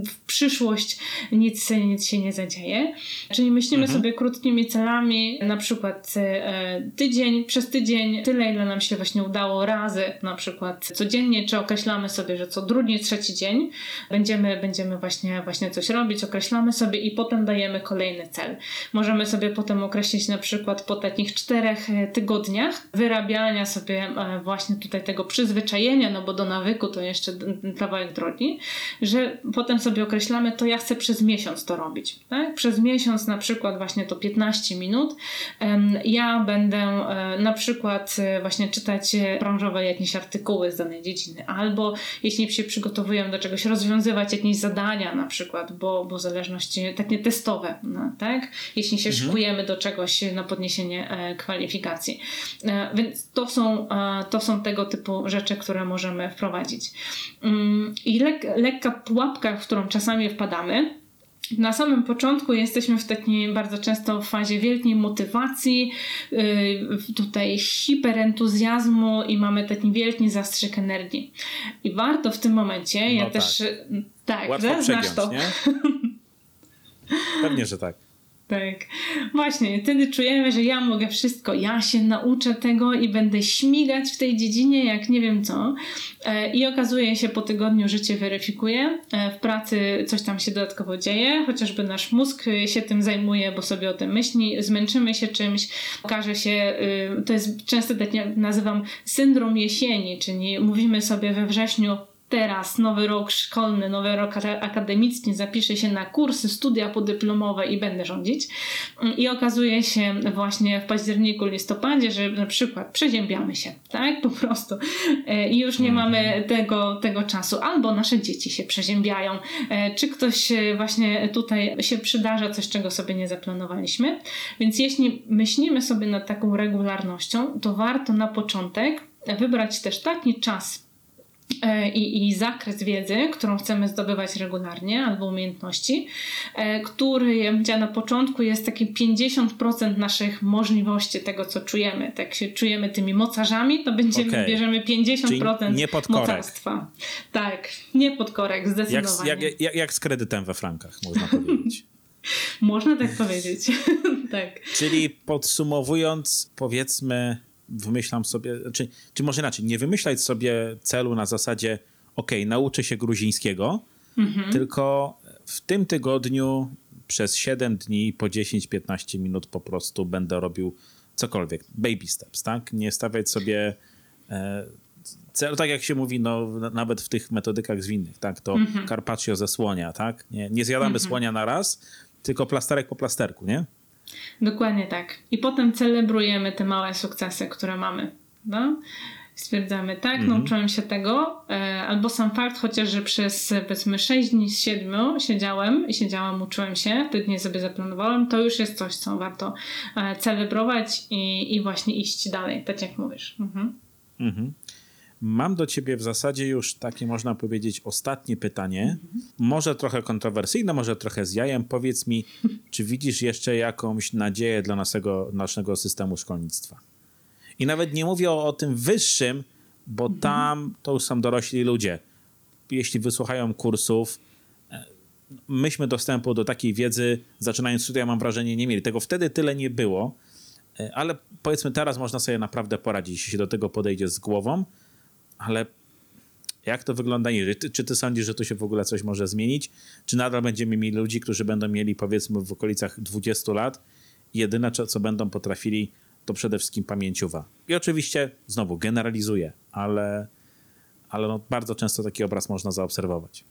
w przyszłość nic, nic się nie zadzieje. Czyli myślimy, mhm. sobie krótkimi celami, na przykład e, tydzień, przez tydzień, tyle ile nam się właśnie udało razy, na przykład codziennie, czy określamy sobie, że co drugi, trzeci dzień będziemy, będziemy właśnie, właśnie coś robić, określamy sobie i potem dajemy kolejny cel. Możemy sobie potem określić na przykład po takich czterech e, tygodniach wyrabiania sobie e, właśnie tutaj tego przyzwyczajenia, no bo do nawyku to jeszcze kawałek drogi, że potem sobie określamy, to ja chcę przez miesiąc to robić. Tak? Przez miesiąc na przykład właśnie to 15 minut. Ja będę e, na przykład e, właśnie czytać branżowe jakieś artykuły z danej dziedziny, albo jeśli się przygotowuję do czegoś, rozwiązywać jakieś zadania na przykład, bo, bo zależności takie testowe, no, tak? Jeśli się mhm. szykujemy do czegoś na podniesienie kwalifikacji. Więc to są, to są tego typu rzeczy, które możemy wprowadzić. Mm, I lek, lekka pułapka, w którą czasami wpadamy, na samym początku jesteśmy w takiej bardzo często w fazie wielkiej motywacji, yy, tutaj hiperentuzjazmu i mamy taki wielki zastrzyk energii. I warto w tym momencie, no ja tak. też tak, Łatwo znasz to. Nie? Pewnie, że tak. Tak. Właśnie, wtedy czujemy, że ja mogę wszystko, ja się nauczę tego i będę śmigać w tej dziedzinie, jak nie wiem co. E, I okazuje się po tygodniu życie weryfikuje. E, w pracy coś tam się dodatkowo dzieje, chociażby nasz mózg się tym zajmuje, bo sobie o tym myśli, zmęczymy się czymś, okaże się, y, to jest często tak nazywam syndrom jesieni, czyli mówimy sobie we wrześniu, teraz nowy rok szkolny, nowy rok akademicki, zapiszę się na kursy, studia podyplomowe i będę rządzić. I okazuje się właśnie w październiku, listopadzie, że na przykład przeziębiamy się, tak? Po prostu. E, I już nie mamy mhm. tego, tego czasu. Albo nasze dzieci się przeziębiają, e, czy ktoś właśnie tutaj się przydarza coś, czego sobie nie zaplanowaliśmy. Więc jeśli myślimy sobie nad taką regularnością, to warto na początek wybrać też taki czas E, i, i zakres wiedzy, którą chcemy zdobywać regularnie, albo umiejętności, e, który, ja powiedziała na początku, jest taki 50% naszych możliwości tego, co czujemy. Tak się czujemy tymi mocarzami, to będziemy, okay. bierzemy 50% Czyli nie mocarstwa. Tak, nie pod korek, zdecydowanie. Jak, jak, jak, jak z kredytem we frankach, można powiedzieć. można tak powiedzieć, tak. Czyli podsumowując, powiedzmy, wymyślam sobie, czy, czy może inaczej, nie wymyślać sobie celu na zasadzie, ok, nauczę się gruzińskiego, mhm. tylko w tym tygodniu przez 7 dni po 10-15 minut po prostu będę robił cokolwiek, baby steps, tak? Nie stawiać sobie e, celu, tak jak się mówi, no, nawet w tych metodykach zwinnych, tak? To mhm. carpaccio ze słonia, tak? Nie, nie zjadamy mhm. słonia na raz, tylko plasterek po plasterku, nie? Dokładnie tak. I potem celebrujemy te małe sukcesy, które mamy. No? Stwierdzamy, tak, mhm. nauczyłem się tego, e, albo sam fakt, chociaż, że przez powiedzmy 6 dni z 7 siedziałem i siedziałam, uczyłem się, te dni sobie zaplanowałem, to już jest coś, co warto e, celebrować i, i właśnie iść dalej, tak jak mówisz. Mhm. Mhm. Mam do ciebie w zasadzie już takie, można powiedzieć, ostatnie pytanie. Mhm. Może trochę kontrowersyjne, może trochę z jajem. Powiedz mi, czy widzisz jeszcze jakąś nadzieję dla naszego, naszego systemu szkolnictwa? I nawet nie mówię o, o tym wyższym, bo mhm. tam to już są dorośli ludzie. Jeśli wysłuchają kursów, e, myśmy dostępu do takiej wiedzy, zaczynając studia, mam wrażenie, nie mieli. Tego wtedy tyle nie było, e, ale powiedzmy teraz można sobie naprawdę poradzić, jeśli się do tego podejdzie z głową ale jak to wygląda czy ty sądzisz, że tu się w ogóle coś może zmienić? Czy nadal będziemy mieli ludzi, którzy będą mieli powiedzmy w okolicach 20 lat i jedyne, co będą potrafili, to przede wszystkim pamięciowa. I oczywiście, znowu, generalizuję, ale, ale no, bardzo często taki obraz można zaobserwować.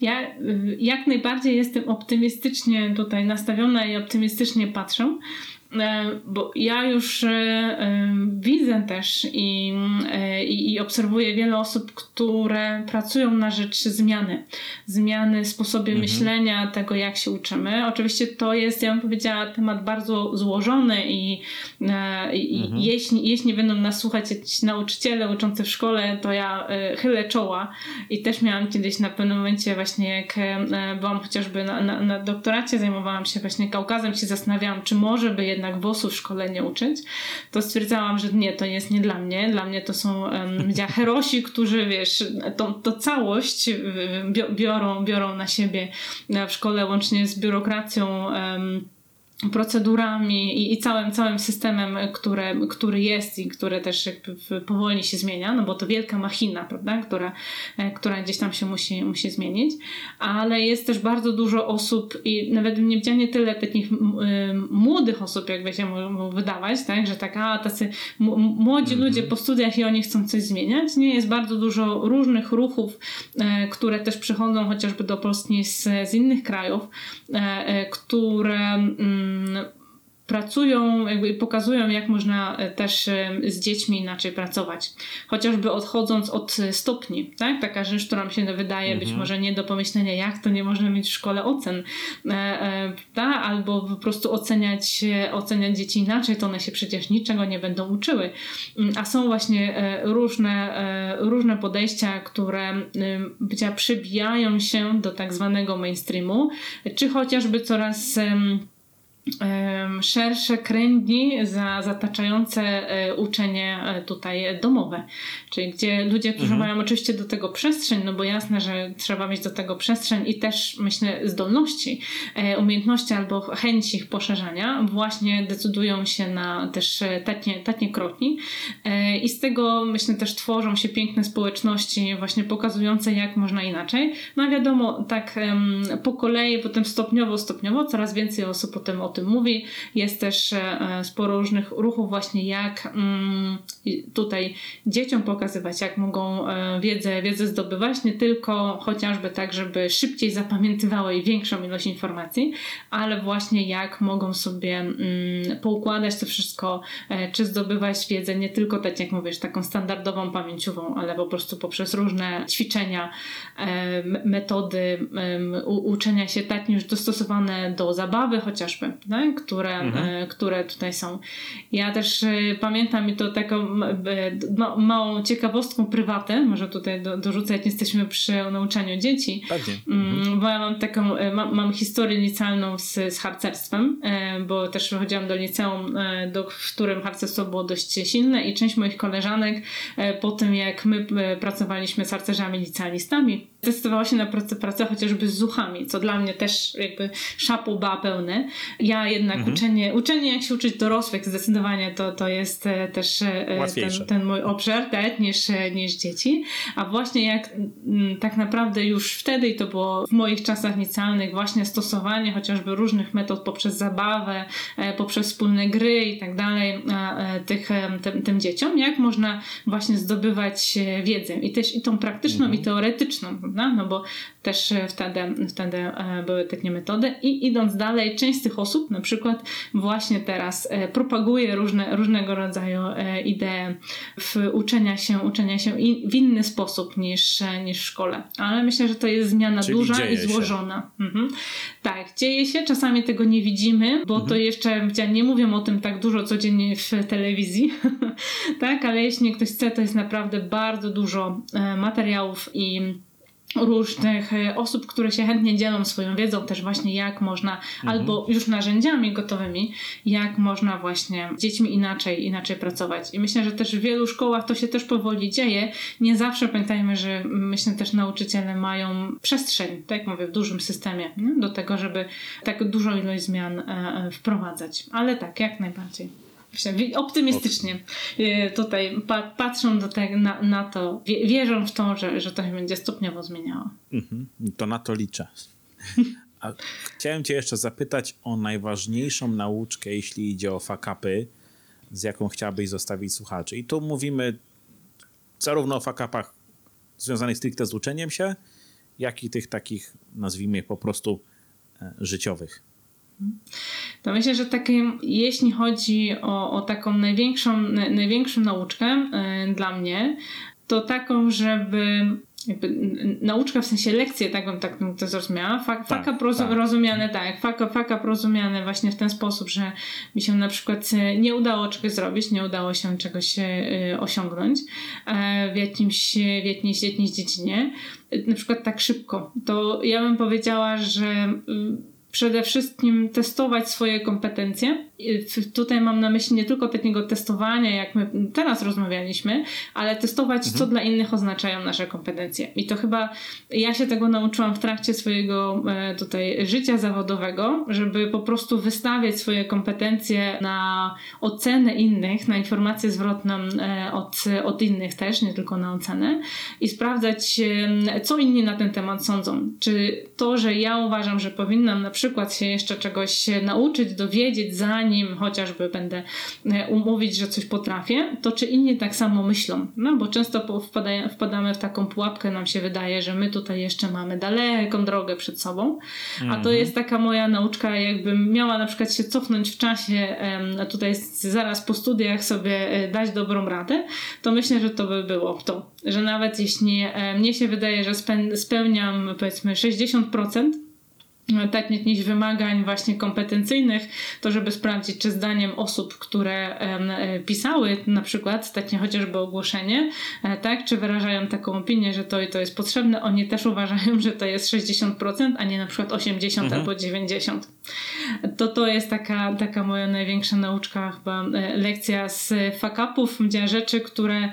Ja y, jak najbardziej jestem optymistycznie tutaj nastawiona i optymistycznie patrzę, bo ja już e, e, widzę też i, i, i, obserwuję wiele osób, które pracują na rzecz zmiany. Zmiany sposobie mhm. myślenia, tego jak się uczymy. Oczywiście to jest, ja bym powiedziała, temat bardzo złożony i, i mhm. jeśli, jeśli będą nas słuchać jakiś nauczyciele uczący w szkole, to ja chylę czoła i też miałam kiedyś na pewnym momencie właśnie jak byłam chociażby na, na, na doktoracie, zajmowałam się właśnie Kaukazem, się zastanawiałam, czy może by jednak jednak WOS-u w szkole nie uczyć, to stwierdzałam, że nie, to jest nie dla mnie. Dla mnie to są um, herosi, którzy, wiesz, to całość biorą, biorą na siebie w szkole łącznie z biurokracją um, procedurami i, i, całym, całym systemem, które, który jest i który też jakby powoli się zmienia, no bo to wielka machina, prawda, która, e, która gdzieś tam się musi, musi zmienić, ale jest też bardzo dużo osób i nawet nie tyle takich młodych osób, jakby się mogło wydawać, tak, że tak, a tacy młodzi -hmm. ludzie po studiach i oni chcą coś zmieniać. Nie, jest bardzo dużo różnych ruchów, e, które też przychodzą chociażby do Polski z, z innych krajów, e, które mm, pracują, jakby pokazują, jak można e, też e, z dziećmi inaczej pracować. Chociażby odchodząc od stopni, tak? Taka rzecz, która mi się wydaje mhm. być może nie do pomyślenia, jak to nie można mieć w szkole ocen, e, albo po prostu oceniać, oceniać dzieci inaczej, to one się przecież niczego nie będą uczyły. Mm, a są właśnie różne, różne podejścia, które bycia przybijają się do tak zwanego mainstreamu, czy chociażby coraz szersze kręgi za, zataczające e, uczenie e, tutaj domowe. Czyli gdzie ludzie, którzy mhm. mają oczywiście do tego przestrzeń, no bo jasne, że trzeba mieć do tego przestrzeń i też myślę zdolności, e, umiejętności albo chęci ich poszerzania, właśnie decydują się na też tatnie, tatnie kroki i z tego myślę też tworzą się piękne społeczności właśnie pokazujące jak można inaczej. No wiadomo, tak po kolei, potem stopniowo, stopniowo coraz więcej osób potem o tym mówi. Jest też e, sporo różnych ruchów właśnie jak mm, tutaj dzieciom pokazywać, jak mogą e, wiedzę, wiedzę zdobywać, nie tylko chociażby tak, żeby szybciej zapamiętywały większą ilość informacji, ale właśnie jak mogą sobie mm, poukładać to wszystko, e, czy zdobywać wiedzę nie tylko tak jak mówisz, taką standardową pamięciową, ale po prostu poprzez różne ćwiczenia, metody uczenia się tak już dostosowane do zabawy chociażby, które, mhm. E, które tutaj są. Ja też e, pamiętam i to taką ma, małą ciekawostką prywatę, może tutaj do, dorzucę, jak jesteśmy przy nauczaniu dzieci. Mm, mhm. Bo ja mam taką, e, mam, mam historię licealną z, z harcerstwem, bo też wychodziłam do liceum, do, w którym harcerstwo było dość silne i część moich koleżanek po tym, jak my pracowaliśmy z harcerzami licealistami, zdecydowała się na pracę, pracę chociażby z zuchami, co dla mnie też jakby szapu ba pełne. Ja jednak mhm. uczenie, uczenie jak się uczyć dorosłych zdecydowanie to, to jest e, też e, ten, ten, mój obszar, tak, niż, e, niż dzieci. A właśnie jak tak naprawdę już wtedy, i to było w moich czasach licealnych, właśnie stosowanie chociażby różnych metod poprzez zabawę, poprzez wspólne gry i tak dalej tych, tym, tym dzieciom, jak można właśnie zdobywać wiedzę i też i tą praktyczną mhm. i teoretyczną, prawda? No bo też wtedy, wtedy były takie metody i idąc dalej, część z tych osób na przykład właśnie teraz e, propaguje różne, różnego rodzaju e, idee w uczenia się, uczenia się w inny sposób niż, e, niż w szkole. Ale myślę, że to jest zmiana Czyli duża i złożona. Mhm. Tak, dzieje się, czasami tego nie widzimy, bo mhm. to jeszcze nie mówią o tym tak dużo codziennie w telewizji, tak, ale jeśli ktoś chce, to jest naprawdę bardzo dużo materiałów i różnych e, osób, które się chętnie dzielą swoją wiedzą, też właśnie jak można, mhm. albo już narzędziami gotowymi, jak można właśnie z dziećmi inaczej, inaczej pracować. I myślę, że też w wielu szkołach to się też powoli dzieje. Nie zawsze pamiętajmy, że myślę też nauczyciele mają przestrzeń, tak jak mówię, w dużym systemie nie? do tego, żeby tak dużą ilość zmian e, e, wprowadzać. Ale tak, jak najbardziej optymistycznie y, tutaj patrzą do te, na, na to, wierzą w to, że, że to się będzie stopniowo zmieniało. Mhm, to na to liczę. A chciałem cię jeszcze zapytać o najważniejszą nauczkę, jeśli idzie o fakapy, z jaką chciałabyś zostawić słuchaczy. I tu mówimy zarówno o fakapach związanych stricte z uczeniem się, jak i tych takich, nazwijmy po prostu, e, życiowych. To myślę, że takim, jeśli chodzi o, o taką największą, największą nauczkę y, dla mnie, to taką, żeby jakby nauczka w sensie lekcje, tak bym, tak bym to zrozumiała. Fak, tak, faka tak. rozumiane tak, faka, faka rozumiane właśnie w ten sposób, że mi się na przykład e, nie udało czegoś zrobić, nie udało się czegoś y, osiągnąć w jakimś, w jakiejś, jakiejś dziedzinie, na przykład tak szybko. To ja bym powiedziała, że y, przede wszystkim testować swoje kompetencje tutaj mam na myśli nie tylko takiego testowania, jak my teraz rozmawialiśmy, ale testować, mhm. co dla innych oznaczają nasze kompetencje. I to chyba ja się tego nauczyłam w trakcie swojego e, tutaj życia zawodowego, żeby po prostu wystawiać swoje kompetencje na ocenę innych, na informację zwrotną e, od, od innych też, nie tylko na ocenę i sprawdzać, co inni na ten temat sądzą. Czy to, że ja uważam, że powinnam na przykład się jeszcze czegoś nauczyć, dowiedzieć, zanim chociażby będę e, umówić, że coś potrafię, to czy inni tak samo myślą. No bo często wpadamy w taką pułapkę, nam się wydaje, że my tutaj jeszcze mamy daleką drogę przed sobą, a to mhm. jest taka moja nauczka, jakbym miała na przykład się cofnąć w czasie, tutaj zaraz po studiach sobie e, dać dobrą radę, to myślę, że to by było to, że nawet jeśli mnie się wydaje, że spełniam powiedzmy 60%, tak jakichś wymagań właśnie kompetencyjnych, to żeby sprawdzić, czy zdaniem osób, które e, pisały na przykład takie chociażby ogłoszenie, e, tak, czy wyrażają taką opinię, że to i to jest potrzebne, oni też uważają, że to jest 60%, a nie na przykład 80 mhm. albo 90. To to jest taka, taka moja największa nauczka, chyba e, lekcja z fakapów, gdzie rzeczy, które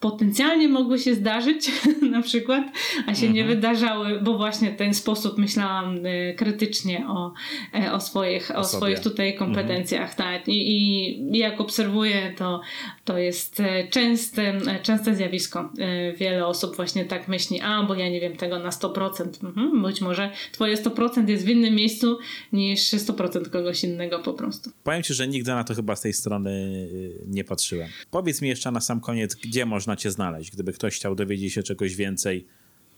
potencjalnie mogły się zdarzyć na przykład, a się mhm. nie wydarzały, bo właśnie w ten sposób myślałam y, krytycznie o, e, o, swoich, o, swoich tutaj kompetencjach. Mhm. Tak. I, I jak obserwuję, to, to jest e, częste, e, częste zjawisko. Wiele osób właśnie tak myśli, a bo ja nie wiem tego na 100%. Mhm. Być może twoje 100% jest w innym miejscu niż 100% kogoś innego po prostu. Powiem ci, że nigdy na to chyba z tej strony y, nie patrzyłem. Powiedz mi jeszcze na sam koniec, gdzie można cię znaleźć? Gdyby ktoś chciał dowiedzieć się czegoś więcej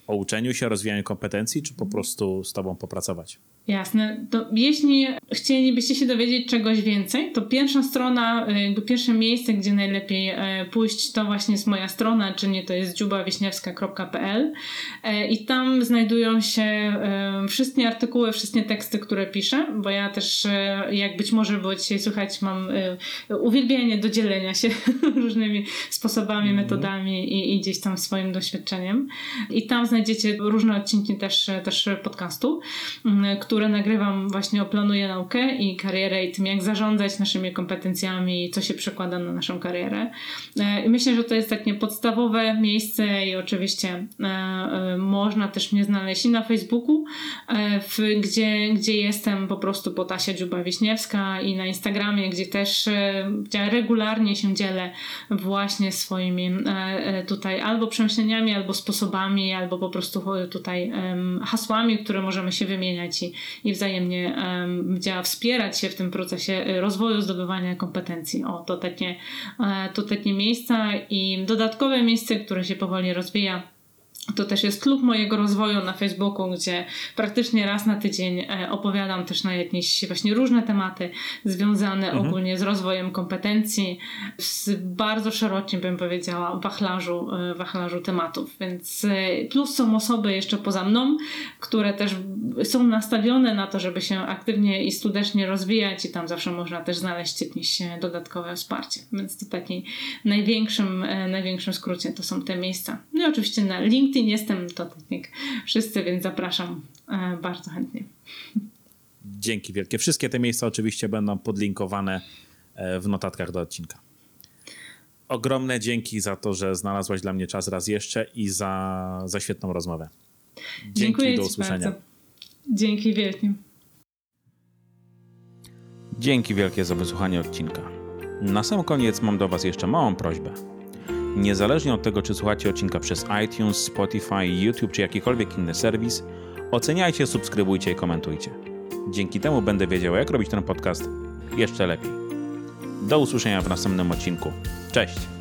o uczeniu się, rozwijaniu kompetencji, czy po prostu z tobą popracować? Jasne. To jeśli chcielibyście się dowiedzieć czegoś więcej, to pierwsza strona, y, jakby pierwsze miejsce, gdzie najlepiej e, pójść, to właśnie jest moja strona, czyli to jest dziubawiśniewska.pl e, i tam znajdują się e, wszystkie artykuły, wszystkie teksty, które piszę, bo ja też, jak być może było dzisiaj słychać, mam uwielbienie do dzielenia się różnymi sposobami, mm. metodami i, i gdzieś tam swoim doświadczeniem. I tam znajdziecie różne odcinki też, też podcastu, które które nagrywam właśnie o planuję naukę i karierę i tym, jak zarządzać naszymi kompetencjami i co się przekłada na naszą karierę. E, I myślę, że to jest takie podstawowe miejsce i oczywiście e, e, można też mnie znaleźć i na Facebooku, w, gdzie, gdzie jestem po prostu Potasia Dziuba-Wiśniewska i na Instagramie, gdzie też gdzie regularnie się dzielę właśnie swoimi tutaj albo przemyśleniami, albo sposobami, albo po prostu tutaj hasłami, które możemy się wymieniać i, i wzajemnie działa wspierać się w tym procesie e, rozwoju, zdobywania kompetencji. O, to takie, e, to takie miejsca i dodatkowe miejsce, które się powoli rozwija to też jest klub mojego rozwoju na Facebooku, gdzie praktycznie raz na tydzień e, opowiadam też na jakieś właśnie różne tematy związane mhm. ogólnie z rozwojem kompetencji, z bardzo szerokim, bym powiedziała, wachlarzu, e, wachlarzu tematów. Więc e, plus są osoby jeszcze poza mną, które też są nastawione na to, żeby się aktywnie i skutecznie rozwijać i tam zawsze można też znaleźć jakieś dodatkowe wsparcie. Więc to taki największym, największym skrócie to są te miejsca. No i oczywiście na LinkedIn LinkedIn jestem to jak wszyscy, więc zapraszam e, bardzo chętnie. Dzięki wielkie. Wszystkie te miejsca oczywiście będą podlinkowane e, w notatkach do odcinka. Ogromne dzięki za to, że znalazłaś dla mnie czas raz jeszcze i za, za świetną rozmowę. Dzięki Dziękuję do usłyszenia. Bardzo. Dzięki wielkie. Dzięki wielkie za wysłuchanie odcinka. Na sam koniec mam do Was jeszcze małą prośbę. Niezależnie od tego, czy słuchacie odcinka przez iTunes, Spotify, YouTube czy jakikolwiek inny serwis, oceniajcie, subskrybujcie i komentujcie. Dzięki temu będę wiedział, jak robić ten podcast jeszcze lepiej. Do usłyszenia w następnym odcinku. Cześć!